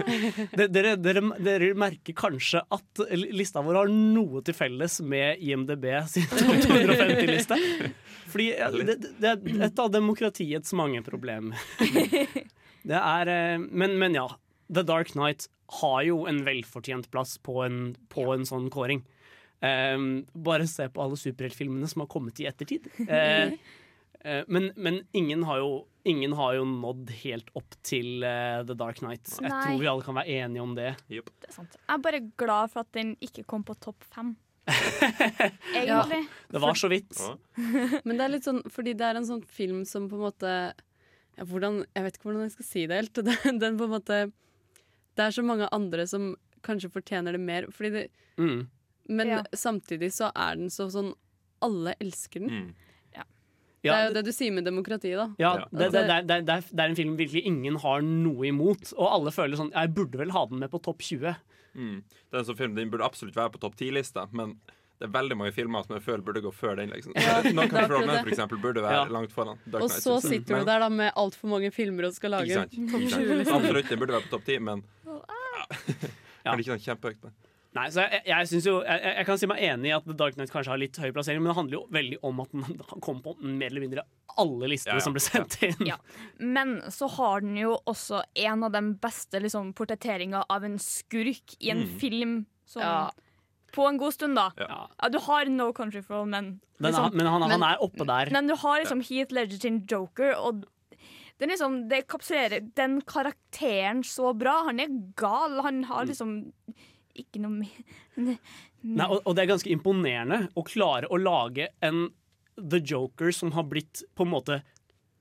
Dere, dere, dere merker kanskje at lista vår har noe til felles med IMDb sin 250-liste. Fordi det, det er et av demokratiets mange problemer. Det er eh, men, men ja. The Dark Knight har jo en velfortjent plass på en, på en sånn kåring. Um, bare se på alle superheltfilmene som har kommet i ettertid. Uh, uh, men men ingen, har jo, ingen har jo nådd helt opp til uh, The Dark Knight. Jeg Nei. tror vi alle kan være enige om det. Det er sant. Jeg er bare glad for at den ikke kom på topp fem. Ja. Det var så vidt. Men det er litt sånn, fordi det er en sånn film som på en måte ja, hvordan, Jeg vet ikke hvordan jeg skal si det helt. Den, den på en måte Det er så mange andre som kanskje fortjener det mer. Fordi det, Mm. men Ja. samtidig så er den så sånn Alle elsker den. Mm. Det er jo det du sier med demokrati, da. Ja, det, det, det, det, det, er, det er en film virkelig ingen har noe imot. Og alle føler sånn Jeg burde vel ha den med på topp 20. Mm. Den som film, Den burde absolutt være på topp 10-lista, men det er veldig mange filmer som jeg føler burde gå før den. liksom Ja, Nå kan er Country for Men det. eksempel, burde være Ja. langt foran. Dark Og så Night, sitter Men- du der da med altfor mange filmer og skal lage Ikke sant? Ikke sant? Liksom. Absolutt, den burde være på topp ti, men Kanskje ikke sånn kjempehøyt. men- Nei, så jeg, jeg, synes jo, jeg, jeg kan si meg enig i at The Dark Knight kanskje har litt høy plassering, men det handler jo veldig om at den kom på mer eller mindre alle listene Ja, ja. som ble sendt inn. Ja. Men så har den jo også en av de beste liksom, portretteringer av en skurk i en Mm. film som, Ja. På en god stund, da. Ja. Ja, du har No Country for All Men. Den er, men han, han er oppe der. Men du har liksom Heath Ledger sin Joker, og den liksom, det kapsulerer den karakteren så bra. Han er gal. Han har liksom ikke noe mer Nei, og, og det er ganske imponerende å klare å lage en The Joker som har blitt på en måte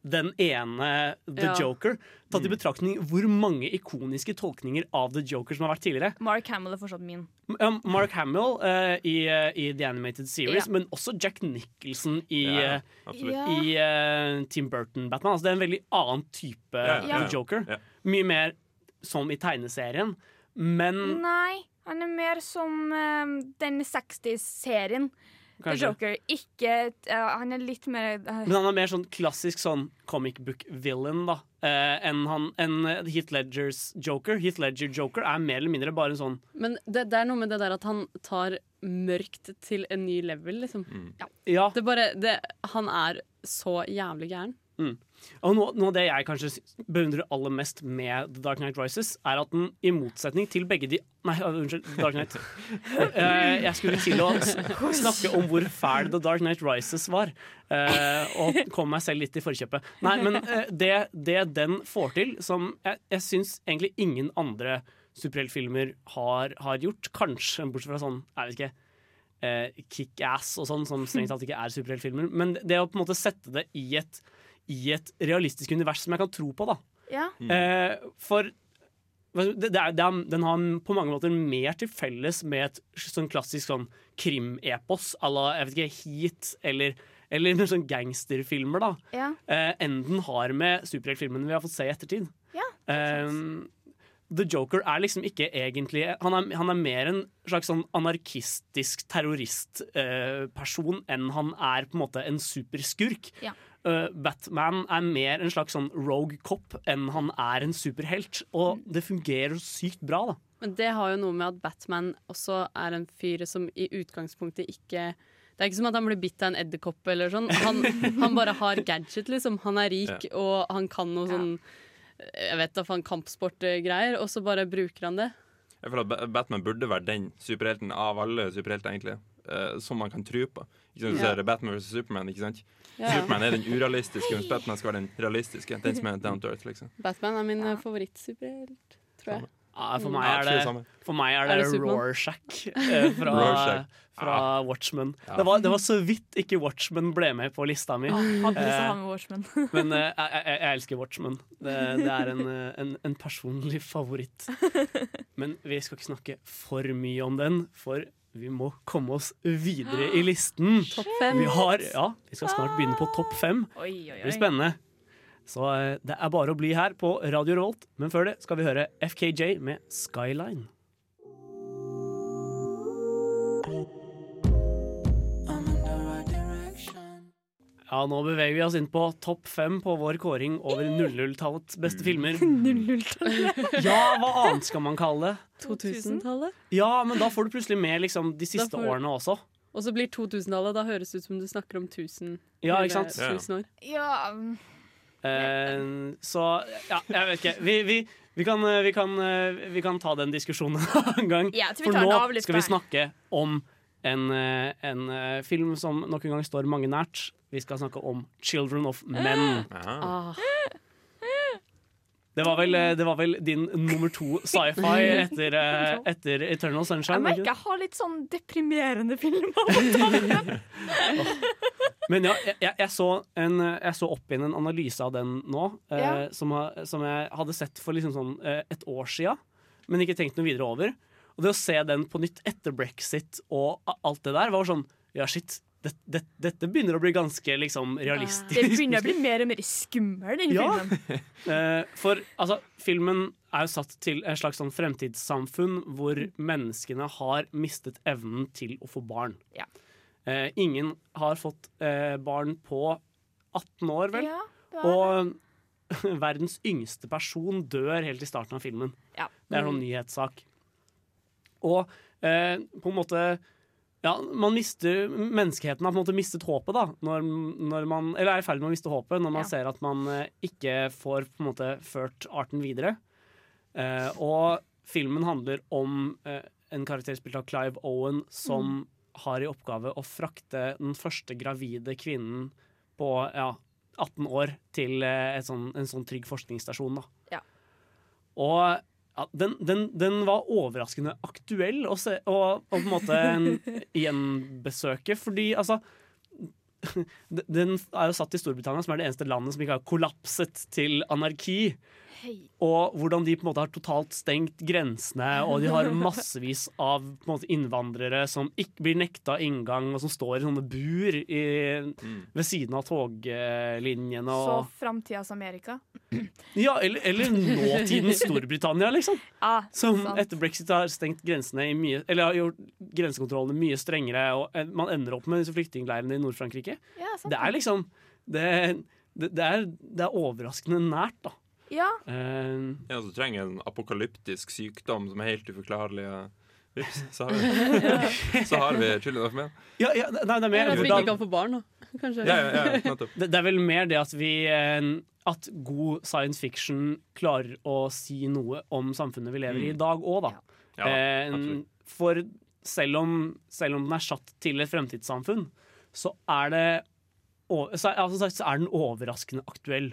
den ene The Ja. Joker. Tatt i betraktning hvor mange ikoniske tolkninger av The Joker som har vært tidligere. Mark Hamill er fortsatt min. Um, Mark Hamill uh, i, uh, i The Animated Series, Ja. men også Jack Nicholson i, Ja, eh. Ja. i uh, Tim Burton-Batman. Altså, det er en veldig annen type Ja, ja, ja. Joker. Ja. Mye mer som i tegneserien. Men Nei, han er mer som den 60-serien. The Kanskje. Joker. Ikke uh, Han er litt mer uh, Men han er mer sånn klassisk sånn comic book villain da Uh, enn han- enn Heath Ledgers Joker. Heath Ledger Joker er mer eller mindre bare en sånn Men det, det er noe med det der at han tar mørkt til en ny level, liksom. Ja. Det er bare, det, han er så jævlig gæren. Mm. Og noe, noe av det jeg kanskje beundrer aller mest med The Dark Knight Rises, er at den i motsetning til begge de Nei, unnskyld. Dark Knight. Uh, jeg skulle til å snakke om hvor fæl The Dark Knight Rises var, uh, og kom meg selv litt i forkjøpet. Nei, men uh, det, det den får til, som jeg, jeg syns egentlig ingen andre superheltfilmer har, har gjort, kanskje bortsett fra sånn, jeg vet ikke Kick-Ass og sånn, som strengt tatt ikke er superheltfilmer. Men det å på en måte sette det i et, i et realistisk univers som jeg kan tro på, da. Ja. Eh, for det, det er, det er, den har på mange måter mer til felles med et sånn klassisk sånn krimepos à la jeg vet ikke, Heat eller, eller med sånn gangsterfilmer, da. Ja. Eh, enn den har med superheltfilmene vi har fått se i ettertid. Ja, eh, The Joker er liksom ikke egentlig Han er, han er mer en slags sånn anarkistisk terroristperson enn han er på en måte en superskurk. Ja. Uh, Batman er mer en slags sånn rogue cop enn han er en superhelt. Og det fungerer sykt bra, da. Men det har jo noe med at Batman også er en fyr som i utgangspunktet ikke Det er ikke som at han blir bitt av en edderkopp eller sånn. Han, han bare har gadget, liksom. Han er rik, og han kan noe sånn Jeg vet da faen, kampsportgreier, og så bare bruker han det. Jeg føler at Batman burde vært den superhelten av alle superhelter, egentlig. Eh, som man kan tro på. Ikke sant, ser Batman vs. Superman. ikke sant? Yeah. Superman er den urealistiske, mens Batman skal være den realistiske. Den som er down to earth, liksom. Batman er min ja. favorittsuperhelt, tror jeg. Ja, for, meg er det det, for meg er Er det, det Rorschach eh, fra, Rorschach. fra Watchmen. Ja. Det, var, det var så vidt ikke Watchmen ble med på lista mi. Å Eh, med Men eh, jeg, jeg, jeg elsker Watchmen. Det, det er en, eh, en, en personlig favoritt. Men vi skal ikke snakke for mye om den, for vi må komme oss videre i listen. Topp fem. Vi, har, ja, vi skal snart begynne på topp fem. Det blir spennende. Så eh, det er bare å bli her på Radio Revolt. Men før det skal vi høre FKJ med 'Skyline'. Ja, nå beveger vi oss inn på topp fem på vår kåring over 00-tallets beste filmer. Ja, hva annet skal man kalle det? 2000-tallet. Ja, men da får du plutselig med liksom, de siste får- årene også. Og så blir 2000-tallet, da høres det ut som du snakker om 1000 Ja, ikke sant? Ja. 1000 år. Ja, Eh, så ja, jeg vet ikke. Vi, vi, vi, kan, eh, vi, kan, eh, vi kan ta den diskusjonen en gang. Ja, jeg tror vi For nå skal vi snakke om en, en film som nok en gang står mange nært. Vi skal snakke om 'Children of Men'. Ja. Ah, Det var vel, eh, det var vel din nummer to sci-fi etter, eh, etter 'Eternal Sunshine'? Jeg merker jeg har litt sånn deprimerende filmer. Men ja, jeg, jeg, så en, jeg så opp igjen en analyse av den nå, eh, som, som jeg hadde sett for liksom sånn, eh, et år sia, men ikke tenkt noe videre over. Og det å se den på nytt etter brexit og alt det der, var sånn Ja, shit. Det, det, dette begynner å bli ganske liksom realistisk. Det begynner å bli mer og mer skummel, den Ja. filmen. Eh, for altså, filmen er jo satt til et slags sånn fremtidssamfunn hvor menneskene har mistet evnen til å få barn. Ja. Eh, ingen har fått eh, barn på 18 år, vel? Ja, det Og verdens yngste person dør helt i starten av filmen. Ja. Det er en sånn nyhetssak. Og eh, på en måte ja, man mister, Menneskeheten har på en måte mistet håpet, da. Når, når man, eller er i ferd med å miste håpet når man Ja. ser at man eh, ikke får på en måte ført arten videre. Eh, og filmen handler om eh, en karakter spilt av Clive Owen som har i oppgave å frakte den første gravide kvinnen på ja, 18 år til eh, et sånn, en sånn trygg forskningsstasjon. Da. Ja. Og ja, den, den, den var overraskende aktuell å se, å, å på en måte en gjenbesøke, fordi altså Den er jo satt i Storbritannia, som er det eneste landet som ikke har kollapset til anarki. Og hvordan de på en måte har totalt stengt grensene, og de har massevis av på en måte, innvandrere som ikke blir nekta inngang, og som står i sånne bur i, ved siden av toglinjene. Så Og, framtidas Amerika. ja, eller, eller nåtidens Storbritannia, liksom. Ah, Som sant. etter brexit har stengt grensene i mye Eller har gjort grensekontrollene mye strengere, og eh, man ender opp med disse flyktningleirene i Nord-Frankrike. Ja, Det er liksom det, det, det, er, det er overraskende nært, da. Ja, Uh, Ja, så trenger en apokalyptisk sykdom som er helt uforklarlig. og Vips, så har vi, så har vi Children of Men. ja, ja, nei, det er mer er derfor vi ikke kan få barn, da. Kanskje. Ja, ja, ja, det, det er vel mer det at vi eh, At god science fiction klarer å si noe om samfunnet vi lever i i dag òg, da. Ja, Eh, for selv om, selv om den er satt til et fremtidssamfunn, så er det så er, altså, så er den overraskende aktuell.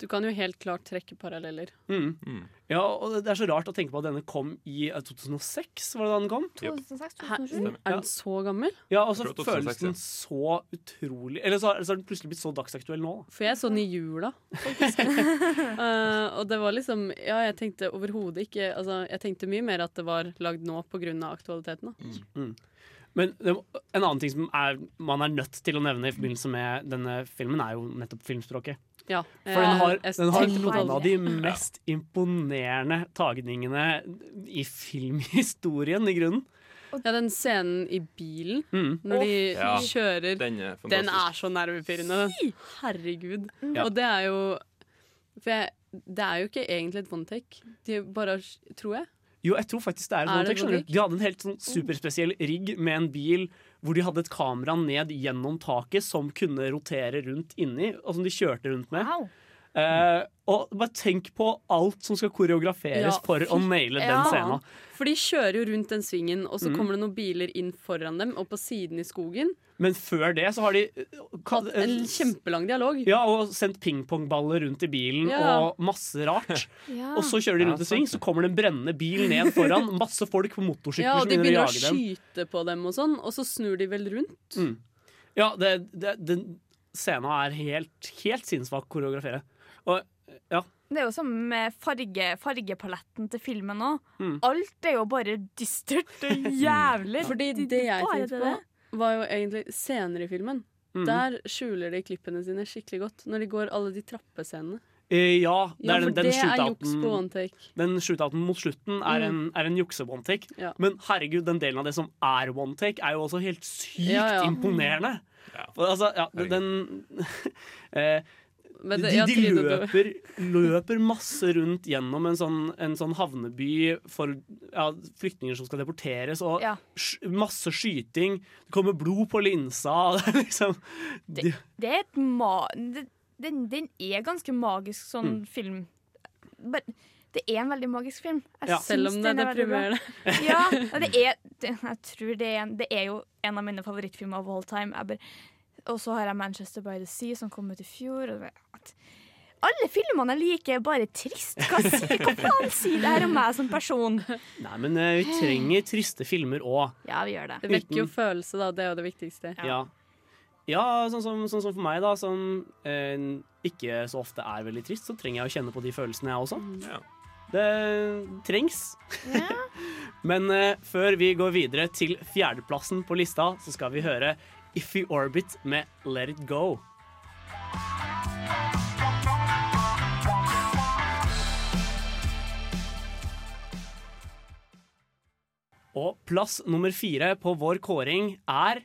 Du kan jo helt klart trekke paralleller. Mm. Mm. Ja, og det er så rart å tenke på at denne kom i eh, 2006, var det da den kom? 2006, 2007. Er den så gammel? Ja, og så føles den så utrolig Eller så har, så har den plutselig blitt så dagsaktuell nå. For jeg så den i jula, faktisk. uh, og det var liksom Ja, jeg tenkte overhodet ikke Altså, jeg tenkte mye mer at det var lagd nå pga. aktualiteten. Da. Men en annen ting som er, man er nødt til å nevne i forbindelse med denne filmen, er jo nettopp filmspråket. Ja, For den har, den har noen av de mest imponerende tagningene i filmhistorien, i grunnen. Ja, den scenen i bilen Mm. når de Ja. kjører Den er. Den er så nervepirrende. Herregud. Ja. Og det er jo For jeg, det er jo ikke egentlig et one take. De bare Tror jeg. Jo, jeg tror faktisk det er et Er one take? De hadde en helt sånn superspesiell rigg med en bil hvor de hadde et kamera ned gjennom taket som kunne rotere rundt inni, og som de kjørte rundt med. Wow. Eh, og bare tenk på alt som skal koreograferes Ja, for å naile ja, den Ja. scenen. For de kjører jo rundt den svingen, og så mm. kommer det noen biler inn foran dem og på siden i skogen. Men før det så har de eh, Hatt en kjempelang dialog. Ja, og sendt pingpongballer rundt i bilen Ja. og masse rart. Ja. Og så kjører de rundt i sving, så kommer det en brennende bil ned foran. Masse folk på motorsykler Ja, og som de begynner å begynner å jage dem. skyte på dem og sånn, og så snur de vel rundt. Mm. Ja, det, det, den scenen er helt, helt sinnssvak koreografere. Og ja. Det er jo som med farge, fargepaletten til filmen òg. Mm. Alt er jo bare dystert og jævlig. Fordi De- det jeg tenkte på, var jo egentlig senere i filmen. Mm. Der skjuler de klippene sine skikkelig godt, når de går alle de trappescenene. Eh, ja, det Ja, for den, den det er juks på one take. Den shootouten mot slutten er Mm. en, er en jukse-one-take. Ja. Men herregud, den delen av det som er one-take, er jo også helt sykt Ja, ja. imponerende. Altså, ja, den eh, Men det- de, de løper, løper masse rundt gjennom en sånn, en sånn havneby for ja, flyktninger som skal deporteres, og Ja. masse skyting. Det kommer blod på linsa. Det liksom de, Det er et ma... det- Den, den er ganske magisk sånn Mm. film. But, det er en veldig magisk film. Jeg Ja. Selv om det er deprimerende. Ja, det er det, Jeg tror det er, en, det er jo en av mine favorittfilmer of all time. Jeg bare- Og så har jeg Manchester by the Sea, som kom ut i fjor. Alle filmene jeg liker, er bare trist. Hva, sier, hva faen sier det her om meg som person? Nei, men eh, vi trenger triste filmer òg. Ja, vi gjør det. Det vekker jo følelse, da. Det er jo det viktigste. Ja. ja, sånn som, sånn som for meg, da, som eh, ikke så ofte er veldig trist, så trenger jeg å kjenne på de følelsene, jeg også. Det trengs. Men eh, før vi går videre til fjerdeplassen på lista, så skal vi høre Iffy Orbit med Let It Go. Og plass nummer fire på vår kåring er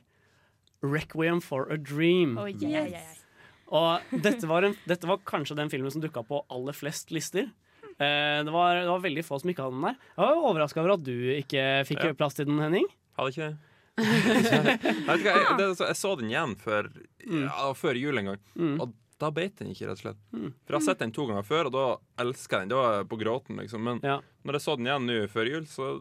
Requiem for a Dream. Oh, yes. oi. Og dette var, en, dette var kanskje den filmen som dukka på aller flest lister. Eh, det, var, det var veldig få som ikke hadde den der. Jeg var overraska over at du ikke fikk Ja. plass til den, Henning. Hadde ikke det. Jeg, jeg, det, så- jeg så den igjen før, ja, før jul en gang, Mm. og da beit den ikke, rett og slett. Mm. For jeg har sett den to ganger før, og da elska jeg den. Det var på gråten, liksom. Men når jeg så den igjen nå før jul, så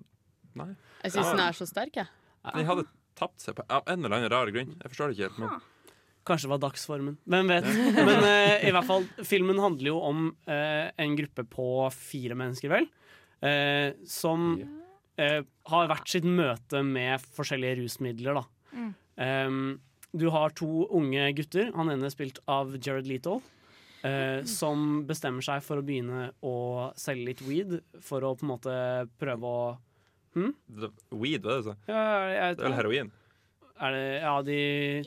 Nei. Jeg syns den er så sterk, jeg. Den hadde tapt seg på av en eller annen rar grunn. Jeg forstår det ikke helt. Men Kanskje det var dagsformen. Hvem vet. Men uh, i hvert fall, filmen handler jo om uh, en gruppe på fire mennesker, vel. uh, som eh, har hvert sitt møte med forskjellige rusmidler, da. Mm. Um, du har to unge gutter, han ene er spilt av Jared Leto, eh, som bestemmer seg for å begynne å selge litt weed for å på en måte prøve å hm? weed, er det du sa? Ja, jeg, Det er vel heroin? Er det, ja, de,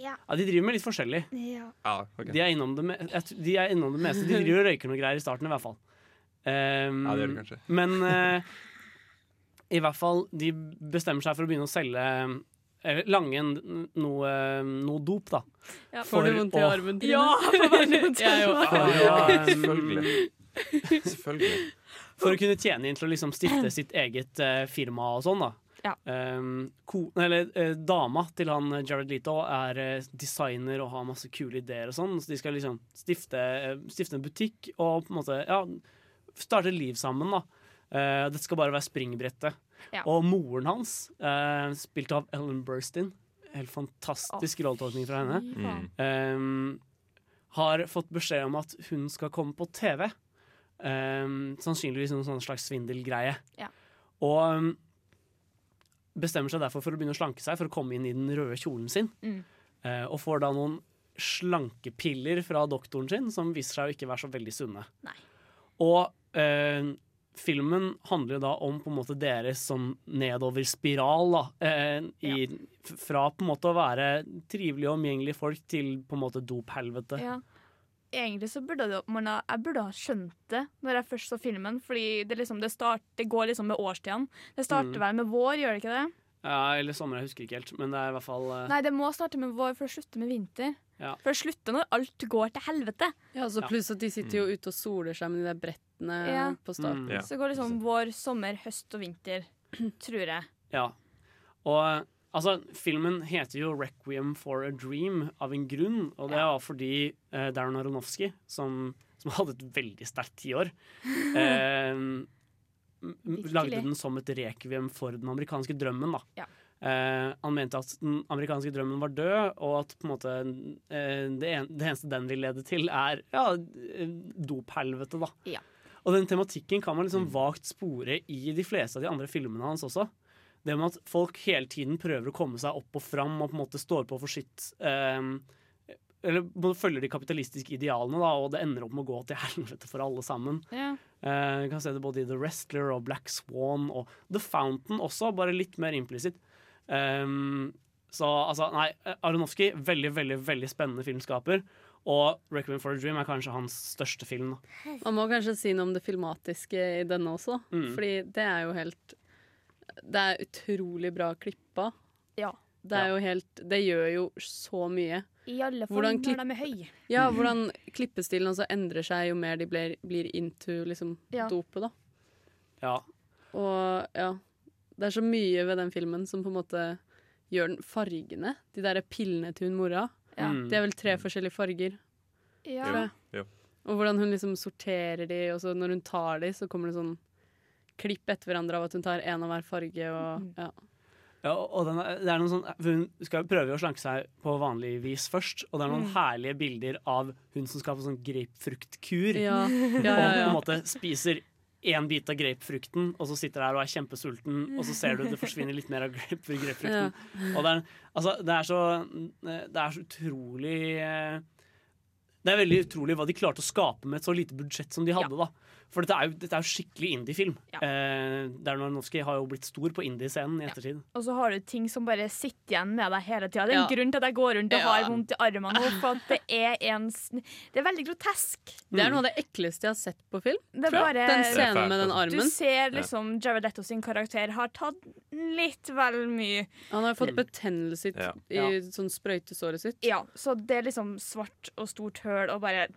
Ja. ja, de driver med litt forskjellig. Ja. Ah, ok. De er innom det, me jeg de er innom det meste. De driver og røyker noe greier i starten, i hvert fall. Um, Ja, det gjør de kanskje. Men eh, i hvert fall, de bestemmer seg for å begynne å selge eller lange noe, noe dop, da. Ja, får du vondt i armen? Trine? Ja, jeg òg. For um, Selvfølgelig. Selvfølgelig. For å kunne tjene inn til å liksom stifte sitt eget uh, firma og sånn, da. Ja. Um, ko, eller uh, dama til han eh, Jared Leto er uh, designer og har masse kule ideer og sånn, så de skal liksom stifte, uh, stifte en butikk og på en måte ja, starte liv sammen, da. dette det skal bare være springbrettet. Ja. Og moren hans, eh, spilt av Ellen Burstyn, helt fantastisk rolletolkning fra henne, mm. um, har fått beskjed om at hun skal komme på TV. Um, sannsynligvis en sånn slags svindelgreie. Ja. Og um, bestemmer seg derfor for å begynne å slanke seg for å komme inn i den røde kjolen sin. Mm. Eh, og får da noen slankepiller fra doktoren sin som viser seg å ikke være så veldig sunne. Nei. Og eh, filmen handler jo da om på en måte deres sånn nedoverspiral. da. Eh, i, ja. Fra på en måte å være trivelige og omgjengelige folk til på en måte dophelvete. Ja. Egentlig så burde det, man ha, jeg burde ha skjønt det når jeg først så filmen. Fordi det, liksom, det, start, det går liksom med årstidene. Det starter Mm. vel med vår, gjør det ikke det? Ja, eller sommer, jeg husker ikke helt, men det er i hvert fall eh, Nei, det må starte med vår for å slutte med vinter. Ja. For det slutter når alt går til helvete. Ja, så pluss at de sitter jo ute og soler seg med de der brettene Ja. på starten. Mm. Ja. Så det går liksom vår, sommer, høst og vinter, tror jeg. Ja. Og altså, filmen heter jo 'Requiem for a Dream' av en grunn, og det var fordi eh, Darren Aronofsky, som som hadde et veldig sterkt tiår. Eh, lagde den som et rekviem for den amerikanske drømmen. da. Ja. Eh, han mente at den amerikanske drømmen var død, og at på en måte eh, det, en, det eneste den vil lede til, er ja, eh, dophelvete. da. Ja. Og den tematikken kan man liksom vagt spore i de fleste av de andre filmene hans også. Det med at folk hele tiden prøver å komme seg opp og fram og på en måte står på for sitt eh, Eller følger de kapitalistiske idealene, da, og det ender opp med å gå til helvete for alle sammen. Ja. Eh, Du kan se det både i The Wrestler og Black Swan og The Fountain også, bare litt mer implisitt. Um, så altså, nei, Aronofsky, veldig, veldig veldig spennende filmskaper. Og 'Requiem for a Dream' er kanskje hans største film. Da. Man må kanskje si noe om det filmatiske i denne også. Mm. Fordi det er jo helt Det er utrolig bra klippa. Ja. Det er jo helt Det gjør jo så mye. I alle fall Hvordan når klipp- de er høye. Ja, hvordan klippestilen også endrer seg jo mer de blir, blir into liksom Ja. dopet, da. Ja. Og ja. Det er så mye ved den filmen som på en måte gjør den fargene. De der pillene til hun mora. Ja. Mm. Det er vel tre forskjellige farger. Ja. Jo. Og hvordan hun liksom sorterer de, og så når hun tar de, så kommer det sånn klipp etter hverandre av at hun tar én av hver farge. Og, ja. Ja, og den er, det er noen sånn, Hun skal jo prøve å slanke seg på vanlig vis først, og det er noen Mm. herlige bilder av hun som skal få sånn grapefruktkur. Ja. Ja, ja, Og på en måte spiser én bit av grapefrukten, og så sitter du der og er kjempesulten, og så ser du det forsvinner litt mer av grapefrukten. Ja. Og det er, altså, det er så Det er så utrolig eh, Det er veldig utrolig hva de klarte å skape med et så lite budsjett som de hadde. da For dette er jo, dette er jo skikkelig indie-film. Eh, Darnowski har jo blitt stor på indie-scenen i ettertid. Og så har du ting som bare sitter igjen med deg hele tida. Det er en Ja. grunn til at jeg går rundt og Ja. har vondt i armene nå, for at det er en Det er veldig grotesk. Det er noe av det ekleste jeg har sett på film. Det er bare- Den scenen med den armen. Du ser liksom Jared Letto sin karakter har tatt litt vel mye. Han har fått betennelse i, Ja. i sånn sprøytesåret sitt. Ja, så det er liksom svart og stort høl og bare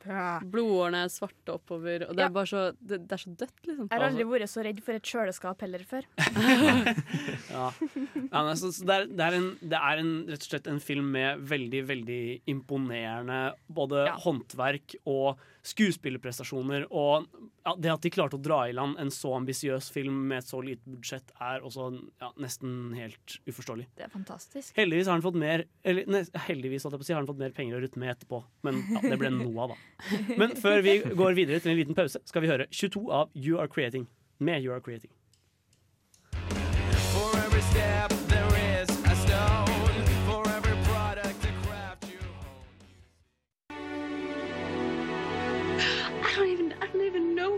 Blodårene er svarte oppover, og det er bare så, det, det er så dødt, liksom. har aldri vært så redd for et kjøleskap heller før. Ja. Ja, men så, så det, er, det, er en, det er en, rett og slett en film med veldig veldig imponerende både Ja. håndverk og skuespillerprestasjoner. Og ja, det at de klarte å dra i land en så ambisiøs film med et så lite budsjett, er også ja, nesten helt uforståelig. Det er fantastisk. Heldigvis har han fått mer eller, ne, heldigvis, jeg på har han fått mer penger å rutte med etterpå. Men ja, det ble noe av, da. Men før vi går videre til en liten pause, skal vi høre 22 av You Are Creating med You Are Creating. For every step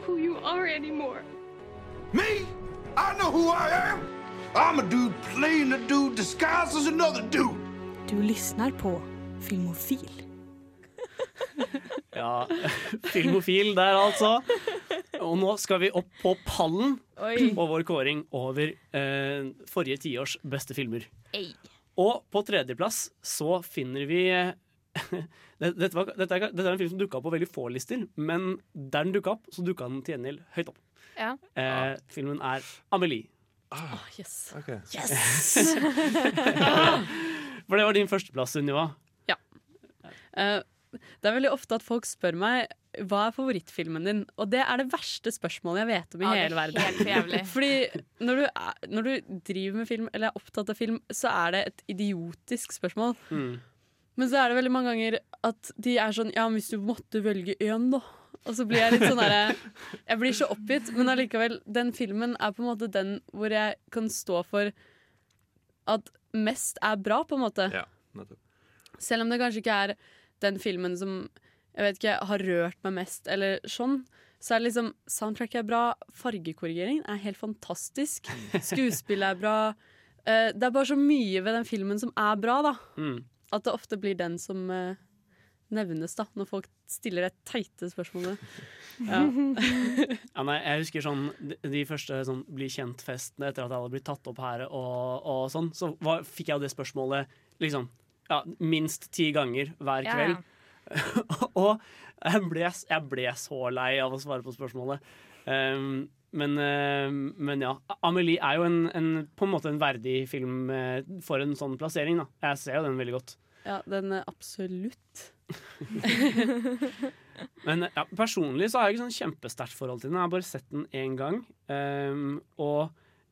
who you are anymore. Me? I know who I am. I'm a dude playing a dude disguised as another dude. Du lyssnar på Filmofil. Ja, filmofil der altså. Og nå skal vi opp på pallen Oi. på vår kåring over eh, forrige tiårs beste filmer. Ei. Og på tredjeplass så finner vi eh, dette, var, dette, er, dette er en film som dukka opp på veldig få lister, men der den dukka opp, så dukka den til gjengjeld høyt opp. Ja. Eh, filmen er Amelie. Ah, yes. Yes! For det var din førsteplass, Sunniva. Eh, det er veldig ofte at folk spør meg hva er favorittfilmen din, og det er det verste spørsmålet jeg vet om i Ja, hele verden. Fordi når du, er, når du driver med film eller er opptatt av film, så er det et idiotisk spørsmål. Men så er det veldig mange ganger at de er sånn Ja, hvis du måtte velge én, da. Og så blir jeg litt sånn derre Jeg blir så oppgitt, men allikevel, den filmen er på en måte den hvor jeg kan stå for at mest er bra, på en måte. Ja, nettopp. Selv om det kanskje ikke er den filmen som jeg vet ikke, har rørt meg mest, eller sånn, så er det liksom Soundtracket er bra, fargekorrigeringen er helt fantastisk, skuespillet er bra. Eh, det er bare så mye ved den filmen som er bra, da. Mm. At det ofte blir den som eh, nevnes, da, når folk stiller det teite spørsmålet. Ja. Ja, nei, jeg husker sånn de, de første sånn bli kjent-festene etter at hadde blitt tatt opp her, og, og sånn, så var, fikk jeg jo det spørsmålet liksom ja, minst ti ganger hver Ja, kveld. og jeg ble, jeg ble så lei av å svare på spørsmålet. Um, men, eh, men ja, Amelie er jo en, en, på en måte en verdig film eh, for en sånn plassering. Da. Jeg ser jo den veldig godt. ja, den er absolutt. Men ja, personlig så har jeg ikke sånn kjempesterkt forhold til den. Jeg har bare sett den én gang. Um, og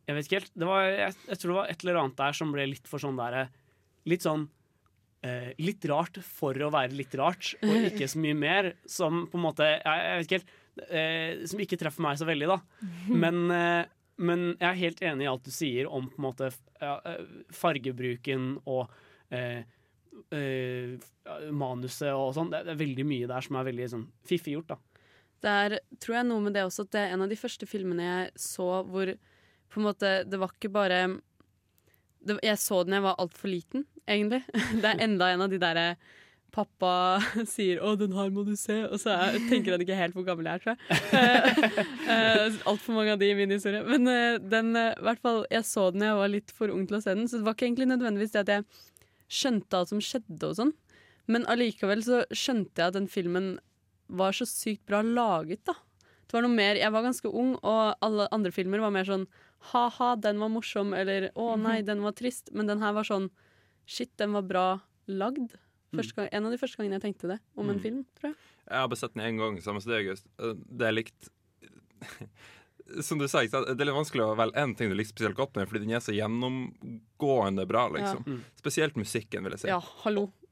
jeg vet ikke helt det var, jeg, jeg tror det var et eller annet der som ble litt for sånn der Litt sånn eh, Litt rart for å være litt rart, og ikke så mye mer. Som på en måte Jeg, jeg vet ikke helt eh, Som ikke treffer meg så veldig, da. Men, eh, men jeg er helt enig i alt du sier om på en måte eh, fargebruken og eh, eh, manuset og sånn. Det, det er veldig mye der som er veldig sånn fiffig gjort, da. Det er, tror jeg, noe med det også at det er en av de første filmene jeg så hvor på en måte Det var ikke bare det, Jeg så den jeg var altfor liten, egentlig. Det er enda en av de derre Pappa sier 'Å, den her må du se', og så er, tenker han ikke helt hvor gammel jeg er, tror jeg. Uh, Altfor mange av de i min historie. Men eh, den, eh, i hvert fall, jeg så den jeg var litt for ung til å se den, så det var ikke egentlig nødvendigvis det at jeg skjønte alt som skjedde og sånn. Men allikevel så skjønte jeg at den filmen var så sykt bra laget, da. Det var noe mer, Jeg var ganske ung, og alle andre filmer var mer sånn ha-ha, den var morsom, eller å nei, den var trist. Men den her var sånn shit, den var bra lagd. Gang, en av de første gangene jeg tenkte det om en Mm. film, tror jeg. Jeg har bare sett den én gang, samme som deg, August. Eh, Det er likt Som du sa, det er litt vanskelig å velge én ting du liker spesielt godt med, fordi den er så gjennomgående bra, liksom. Ja. Mm. Spesielt musikken, vil jeg si. Ja, hallo.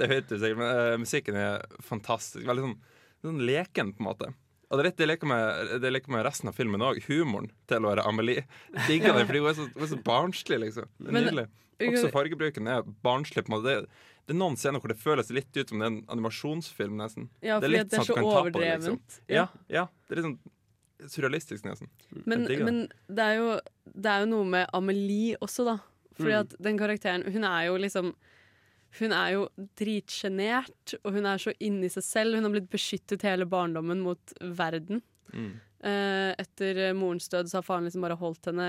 Det vet du sikkert, men uh, musikken er fantastisk. Veldig sånn, sånn leken, på en måte. Og det er litt det jeg liker med, det jeg liker med resten av filmen òg. Humoren til å være Amelie. Digger den, fordi hun er så, hun er så barnslig, liksom. Det er Men- nydelig. Også fargebruken er barnslig. på en måte. Det, det er noen scener hvor det føles litt ut som det er en animasjonsfilm, nesten. Ja, fordi at det er sånn så det, overdrevent. Ja. Ja. ja, det er litt sånn surrealistisk, nesten. Men, digger det. men det, er jo, det er jo noe med Amelie også, da. Fordi Mm. at den karakteren Hun er jo liksom Hun er jo dritsjenert, og hun er så inni seg selv. Hun har blitt beskyttet hele barndommen mot verden. Mm. Eh, etter morens død så har faren liksom bare holdt henne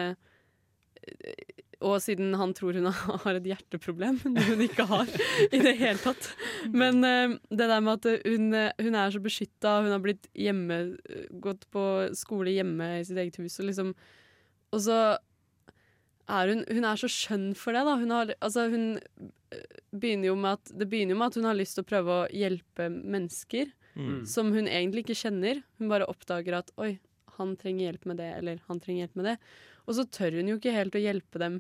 eh, Og siden han tror hun har et hjerteproblem, noe hun ikke har i det hele tatt. Men uh, det der med at hun, eh, hun er så beskytta, hun har blitt hjemme, eh, gått på skole hjemme i sitt eget hus, og liksom Og så er hun Hun er så skjønn for det, da. Hun har, altså, hun eh, begynner jo med at, det begynner jo med at hun har lyst til å prøve å hjelpe mennesker Mm. som hun egentlig ikke kjenner. Hun bare oppdager at oi, han trenger hjelp med det, eller han trenger hjelp med det. Og så tør hun jo ikke helt å hjelpe dem.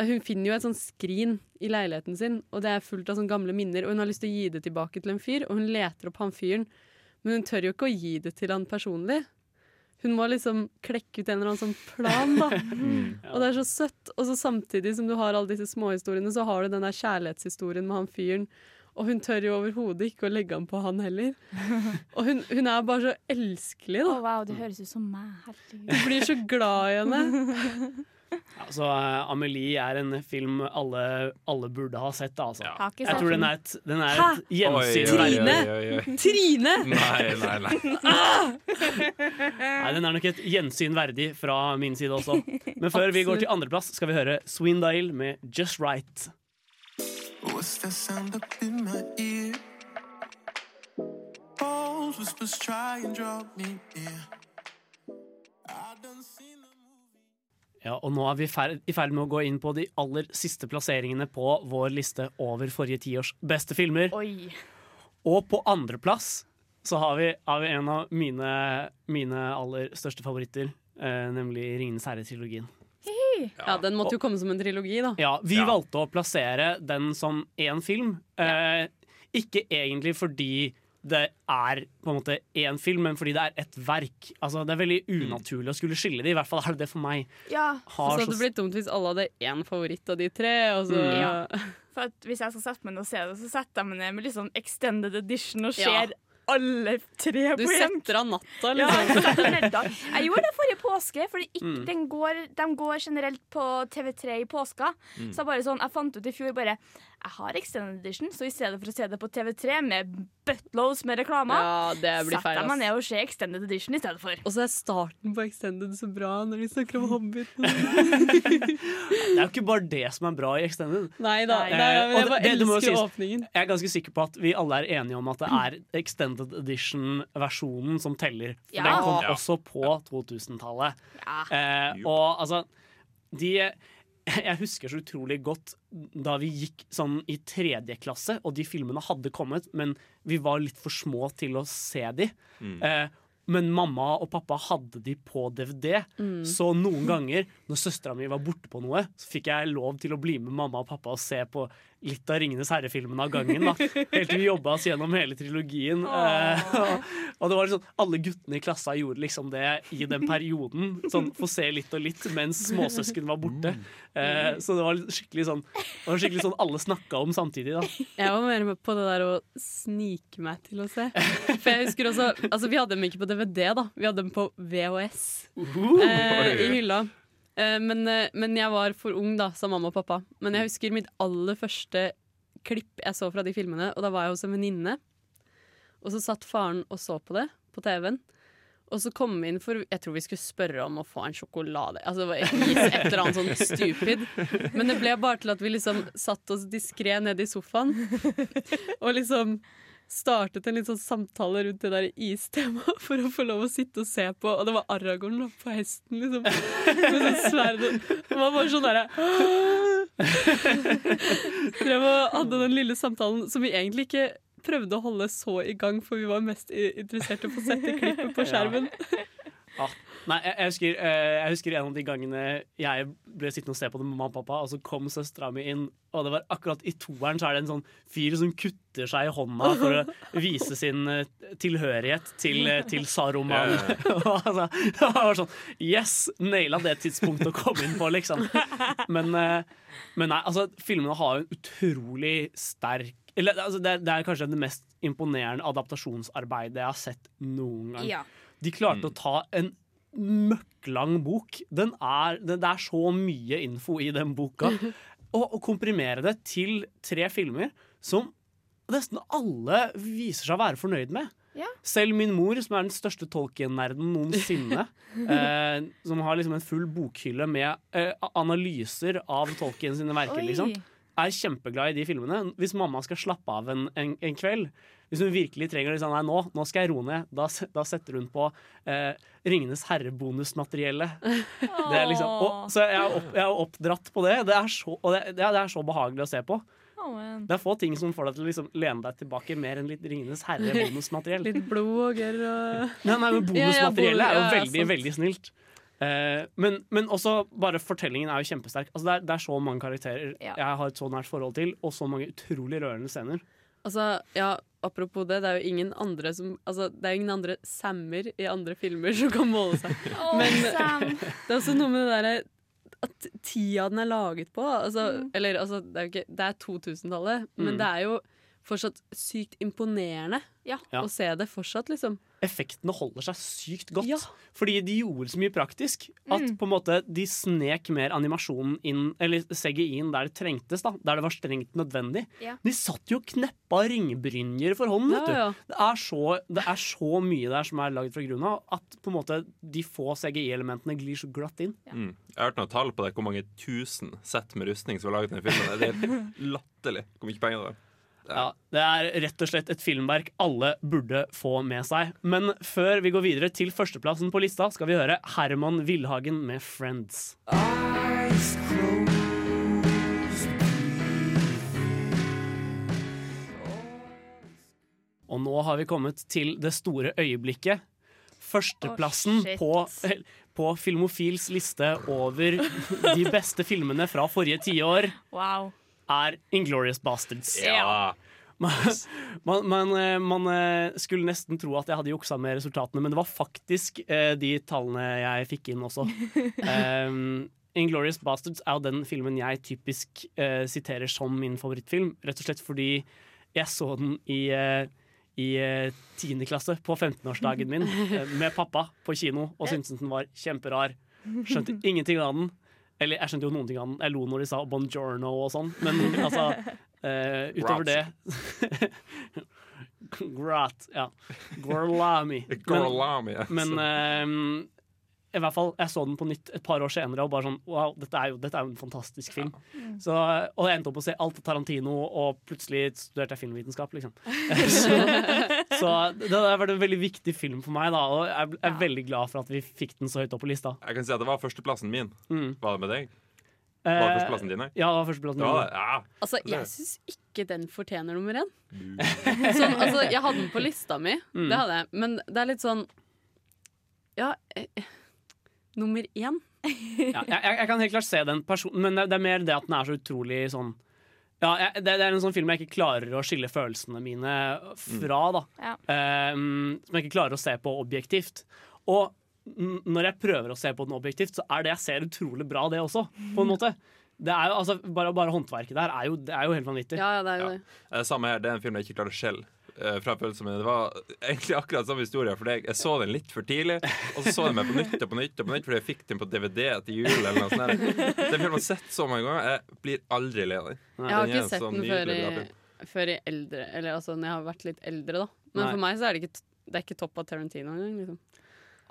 Hun finner jo et sånn skrin i leiligheten sin, og det er fullt av sånne gamle minner, og hun har lyst til å gi det tilbake til en fyr, og hun leter opp han fyren, men hun tør jo ikke å gi det til han personlig. Hun må liksom klekke ut en eller annen sånn plan, da. Og det er så søtt. Og så samtidig som du har alle disse småhistoriene, så har du den der kjærlighetshistorien med han fyren. Og hun tør jo overhodet ikke å legge an på han heller. Og hun, hun er bare så elskelig, da. Å, wow, det høres ut som meg. Herregud. Du blir så glad i henne. Altså, eh, Amelie er en film alle, alle burde ha sett. Altså. Ja. Jeg tror den er et, den er et gjensyn. Trine! Trine! Nei, nei, nei. Nei, Den er nok et gjensyn verdig fra min side også. Men før vi går til andreplass, skal vi høre Swindale med Just Right. What's that sound up in my ear? False whispers try and drop me near. I done seen Ja, og nå er vi i ferd med å gå inn på de aller siste plasseringene på vår liste over forrige tiårs beste filmer. Oi. Og på andreplass så har vi, har vi en av mine, mine aller største favoritter, eh, nemlig Ringenes herre-trilogien. Ja, den måtte jo komme som en trilogi, da. Ja, vi valgte å plassere den som én film. Eh, ikke egentlig fordi det er på en måte én film, men fordi det er et verk. Altså, det er veldig unaturlig å skulle skille de, i hvert fall er det det for meg. Ja. Har Så så hadde det blitt dumt hvis alle hadde én favoritt av de tre, og så Mm. Ja. For at Hvis jeg skal sette meg ned og se det, så setter jeg meg ned med litt sånn extended edition og Ja. ser alle tre Du på en setter av natta, Ja, liksom. jeg neddag. Jeg gjorde det forrige påske, Fordi Mm. går, de går generelt på TV3 i påska. Mm. Så jeg bare sånn, jeg fant ut i fjor bare Jeg har extended edition, så i stedet for å se det på TV3 med buttloads med reklame. Ja, det blir feil, setter meg ned og ser extended edition i stedet for. Og så er starten på Extended så bra når de snakker om Hobbit. Det er jo ikke bare det som er bra i Extended. Nei da, Eh, nei, men og jeg bare det- elsker åpningen. Jeg er ganske sikker på at vi alle er enige om at det er Extended Edition-versjonen som teller. For Ja. den kom Ja. også på 2000-tallet. Eh, og altså de, jeg husker så utrolig godt da vi gikk sånn i tredje klasse, og de filmene hadde kommet, men vi var litt for små til å se de. Mm. Eh, men mamma og pappa hadde de på DVD, Mm. så noen ganger når søstera mi var borte på noe, så fikk jeg lov til å bli med mamma og pappa og se på litt av Ringenes herre-filmene av gangen. da Helt til vi jobba oss gjennom hele trilogien. Eh, og, og det var sånn, Alle guttene i klassa gjorde liksom det i den perioden. Sånn Få se litt og litt mens småsøsken var borte. Eh, så det var skikkelig sånn Det var skikkelig sånn alle snakka om samtidig. da Jeg var mer med på det der å snike meg til å se. For jeg husker også Altså, vi hadde dem ikke på DVD, da. Vi hadde dem på VHS eh, i hylla. Eh, men, eh, men jeg var for ung, da, sa mamma og pappa. Men jeg husker mitt aller første klipp jeg så fra de filmene, og da var jeg hos en venninne. Og så satt faren og så på det på TV-en. Og så kom vi inn for Jeg tror vi skulle spørre om å få en sjokolade. Altså det var et eller annet sånn stupid. Men det ble bare til at vi liksom satt oss diskré nede i sofaen. Og liksom startet en litt sånn samtale rundt det der istemaet for å få lov å sitte og se på. Og det var Aragorn da, på hesten, liksom. Med sånn sverd. Det var bare sånn derre Drev og hadde den lille samtalen som vi egentlig ikke prøvde å holde så i gang, for vi var mest interessert i å få sette klippet på skjermen. Ja. Nei, jeg, jeg, husker, eh, jeg husker en av de gangene jeg ble sittende og se på det med mamma og pappa, og så kom søstera mi inn, og det var akkurat i toeren så er det en sånn fyr som kutter seg i hånda for å vise sin eh, tilhørighet til, eh, til Saruman. Altså, det var sånn Yes! Naila det tidspunktet å komme inn på, liksom. Men, men nei, altså, filmene har jo en utrolig sterk eller, altså, det, er, det er kanskje det mest imponerende adaptasjonsarbeidet jeg har sett noen gang. Ja. De klarte å ta en møkklang bok. Den er, det, det er så mye info i den boka. Og, å komprimere det til tre filmer som nesten alle viser seg å være fornøyd med. Ja. Selv min mor, som er den største Tolkien-nerden noensinne, eh, som har liksom en full bokhylle med eh, analyser av Tolkien sine verker, liksom, er kjempeglad i de filmene. Hvis mamma skal slappe av en, en, en kveld, hvis hun virkelig trenger liksom, nei, nå, nå skal jeg roe ned, da, da setter hun på eh, Ringenes herre-bonusmateriellet. Er liksom, og, så jeg er, opp, jeg er oppdratt på det. Det er, så, og det, det er- så behagelig å se på. Det er få ting som får deg til å liksom lene deg tilbake mer enn litt Ringenes herre-bonusmateriell. Litt blod og gørr og Nei, nei, men bonusmateriellet er jo veldig, veldig snilt. Eh, men, men også bare fortellingen er jo kjempesterk. Altså, det, er, det er så mange karakterer Ja. jeg har et så nært forhold til, og så mange utrolig rørende scener. Altså, ja, apropos det, det er jo ingen andre som Altså, det er jo ingen andre Sammer i andre filmer som kan måle seg. Men Sam. det er også noe med det derre at tida den er laget på altså, Eller altså, det er jo ikke Det er 2000-tallet, Mm. men det er jo fortsatt sykt imponerende Ja. å se det fortsatt, liksom. Effektene holder seg sykt godt. Ja. Fordi de gjorde så mye praktisk at Mm. på en måte de snek mer animasjonen inn, eller CGI-en der det trengtes, da, der det var strengt nødvendig. Ja. De satt jo og kneppa ringbrynjer for hånden, vet du. Ja, ja. Det, er så, det er så mye der som er laget fra grunnen av, at på en måte de få CGI-elementene glir så glatt inn. Mm. Jeg har hørt noen tall på det, hvor mange tusen sett med rustning som var laget i filmen. Det er helt latterlig hvor mye penger det er. Ja, Det er rett og slett et filmverk alle burde få med seg. Men før vi går videre til førsteplassen på lista, skal vi høre Herman Villhagen med 'Friends'. Og nå har vi kommet til det store øyeblikket. Førsteplassen oh, på, på Filmofils liste over de beste filmene fra forrige tiår Wow. Er Inglorious Bastards. Ja. Man, man, man, eh, man eh, skulle nesten tro at jeg hadde juksa med resultatene, men det var faktisk eh, de tallene jeg fikk inn også. um, Inglorious Bastards er jo den filmen jeg typisk uh, siterer som min favorittfilm. Rett og slett fordi jeg så den i eh, i tiende klasse på 15-årsdagen min med pappa på kino og syntes den var kjemperar. Skjønte ingenting av den. Eller jeg skjønte jo noen ting av den. Jeg lo når de sa 'bonjourno' og sånn, men altså uh, Utover det Grat, ja. Gorlami. Gorlami, altså. Men, men eh, i hvert fall, jeg så den på nytt et par år senere og bare sånn Wow, dette er jo, dette er jo en fantastisk film. Så, og jeg endte opp å se alt av Tarantino, og plutselig studerte jeg filmvitenskap, liksom. så, så det har vært en veldig viktig film for meg, da, og jeg er veldig glad for at vi fikk den så høyt opp på lista. Jeg kan si at det var førsteplassen min. Mm. Var det med deg? Var det Eh, førsteplassen din. Ja, det var førsteplassen min. ja. Altså, jeg syns ikke den fortjener nummer én. Sånn, altså, jeg hadde den på lista mi, Mm. det hadde jeg. Men det er litt sånn Ja, eh, eh, nummer én? Ja, jeg, jeg kan helt klart se den personen, men det, det er mer det at den er så utrolig sånn ja, jeg, det, det er en sånn film jeg ikke klarer å skille følelsene mine fra. da Ja. um, Som jeg ikke klarer å se på objektivt. Og når jeg prøver å se på den objektivt, så er det jeg ser utrolig bra, det også. På en måte det er jo, altså, bare, bare håndverket der er jo, det er jo helt vanvittig. Ja, ja, det er jo det. Eh, Samme her, det er en film jeg ikke klarer å skjelle eh, fra følelsen min. Det var egentlig akkurat samme historie. For jeg, jeg så den litt for tidlig, og så så jeg meg på nytt og på nytt og på nytt fordi jeg fikk den på DVD til jul. Eller noe sånt. Den filmen har jeg sett så mange ganger. Jeg blir aldri lei av den. Jeg har ikke sett så den før i, før i eldre Eller altså når jeg har vært litt eldre, da. Men Nei. for meg så er det ikke, det er ikke topp av Tarantino engang. Liksom.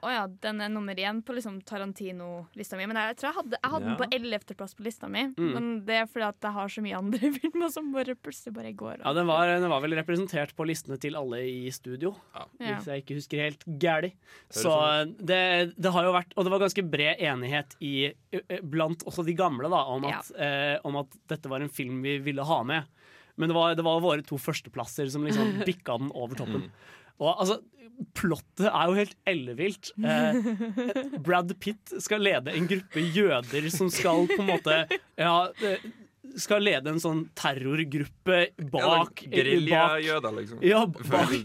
Å ja, den er nummer én på liksom Tarantino-lista mi. Men jeg tror jeg hadde, jeg hadde Ja. den på ellevteplass på lista mi. Mm. Men det er fordi at jeg har så mye andre filmer som bare plutselig bare går. Ja, den var, den var vel representert på listene til alle i studio, Ja. hvis jeg ikke husker helt gæli. Så sånn det, det har jo vært Og det var ganske bred enighet i, eh, blant også de gamle da, om at, eh, om at dette var en film vi ville ha med. Men det var, det var våre to førsteplasser som liksom bikka den over toppen. Og altså, plottet er jo helt ellevilt. Eh, Brad Pitt skal lede en gruppe jøder som skal på en måte ja, eh, skal lede en sånn terrorgruppe bak Ja, Geriljajøder, liksom. Ja, bak,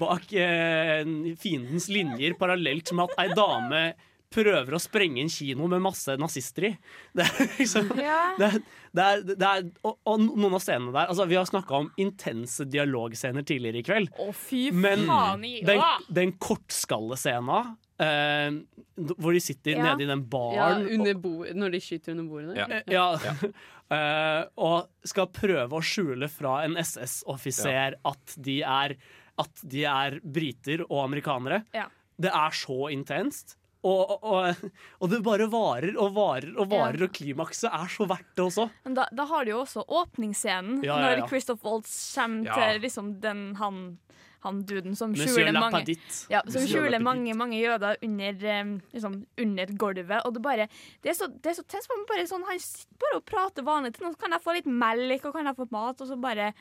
bak eh, fiendens linjer, parallelt med at ei dame prøver å sprenge en kino med masse nazister i. Det er liksom det er, det er, det er, og, og noen av scenene der altså Vi har snakka om intense dialogscener tidligere i kveld. Å, fy Men faen i den, ja. den kortskallescena Uh, hvor de sitter Ja. nede i den Ja, baren under bord, når de skyter under bordet. Eh, Ja. uh, og skal prøve å skjule fra en SS-offiser at, de at de er briter og amerikanere. Ja. Det er så intenst. Og, og, og, det bare varer og varer og varer, Ja. og klimakset er så verdt det også. Men da, da har du jo også åpningsscenen, Ja, ja, når Christoph Waltz kommer til liksom den han, han duden som Monsieur skjuler mange, ja, som skjuler mange, mange jøder under, liksom, under gulvet. Og det, bare, det er så, det er så test. Bare sånn, han sitter bare og prater vanlig til noen. Så kan jeg få litt melk, og kan jeg få mat, og så bare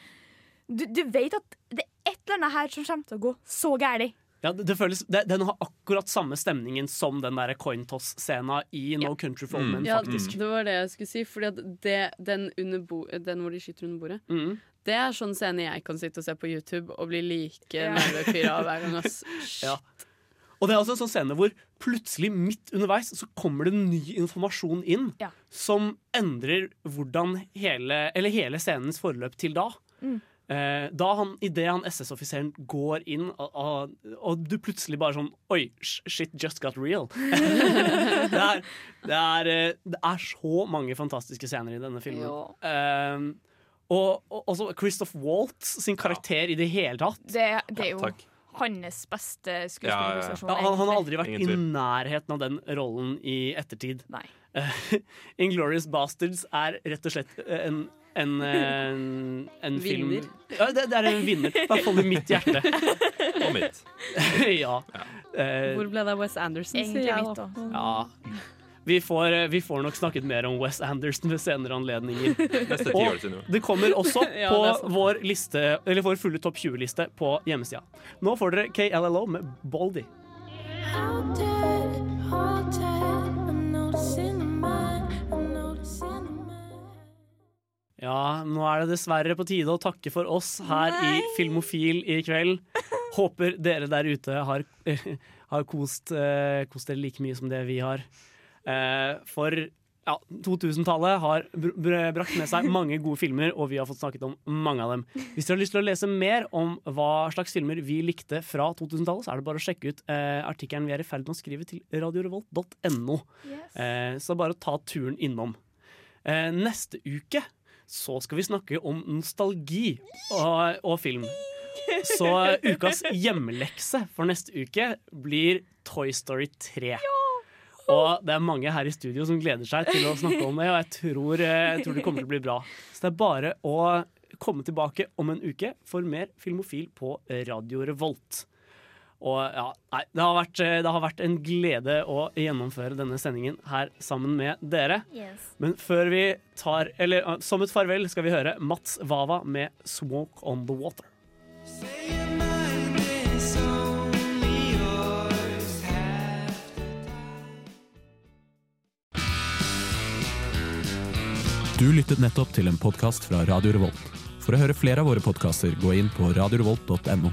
Du, du vet at det er et eller annet her som kommer til å gå så gærent. Ja, det, det føles, det, den har akkurat samme stemningen som den der coin toss-scena i No Country for Old Men, Ja, faktisk. det var det jeg skulle si. Fordi at det, den, under bo, den hvor de skyter under bordet, Mm. det er sånn scene jeg kan sitte og se på YouTube og bli like Ja. nervepirra hver gang. Ass. Ja. Og det er altså en sånn scene hvor plutselig midt underveis så kommer det ny informasjon inn Ja. som endrer hvordan hele, eller hele scenens forløp til da. Mm. Eh, da han, Idet han SS-offiseren går inn, og, og, og du plutselig bare sånn Oi, shit just got real. det, er, det, er, eh, det er så mange fantastiske scener i denne filmen. Eh, og, og også Christoph Waltz sin karakter i det hele tatt. Det, det er jo ja, hans beste Ja, skuespillerprestasjon. han, han har aldri vært i nærheten av den rollen i ettertid. Nei. Inglorious Bastards er rett og slett en en, en, en film Ja, det, det er en vinner. I hvert fall i mitt hjerte. Og mitt. ja. ja. Hvor ble det av Wes Anderson? Egentlig sier jeg mitt da. ja. Vi får, eh, vi får nok snakket mer om Wes Anderson ved senere anledninger. Neste ti år siden, jo. det kommer også Ja, på vår, liste, eller vår fulle topp 20-liste på hjemmesida. Nå får dere KLLO med Baldy. Ja, nå er det dessverre på tide å takke for oss her i Filmofil i kveld. Håper dere der ute har, har kost, eh, kost dere like mye som det vi har. Eh, for ja, 2000-tallet har br br brakt med seg mange gode filmer, og vi har fått snakket om mange av dem. Hvis dere har lyst til å lese mer om hva slags filmer vi likte fra 2000-tallet, så er det bare å sjekke ut eh, artikkelen vi er i ferd med å skrive til radiorevolt.no. Eh, så bare ta turen innom. Eh, neste uke så skal vi snakke om nostalgi og, og film. Så ukas hjemmelekse for neste uke blir Toy Story 3. Og det er mange her i studio som gleder seg til å snakke om det, og jeg tror, eh, jeg tror det kommer til å bli bra. Så det er bare å komme tilbake om en uke for mer Filmofil på Radio Revolt. Og ja, nei, det har, vært, eh, det har vært en glede å gjennomføre denne sendingen her sammen med dere. Yes. Men før vi tar Eller eh, som et farvel skal vi høre Mats Vava med 'Smoke On The Water'. Du lyttet nettopp til en podkast fra Radio Revolt. For å høre flere av våre podkaster, gå inn på radiorevolt.no.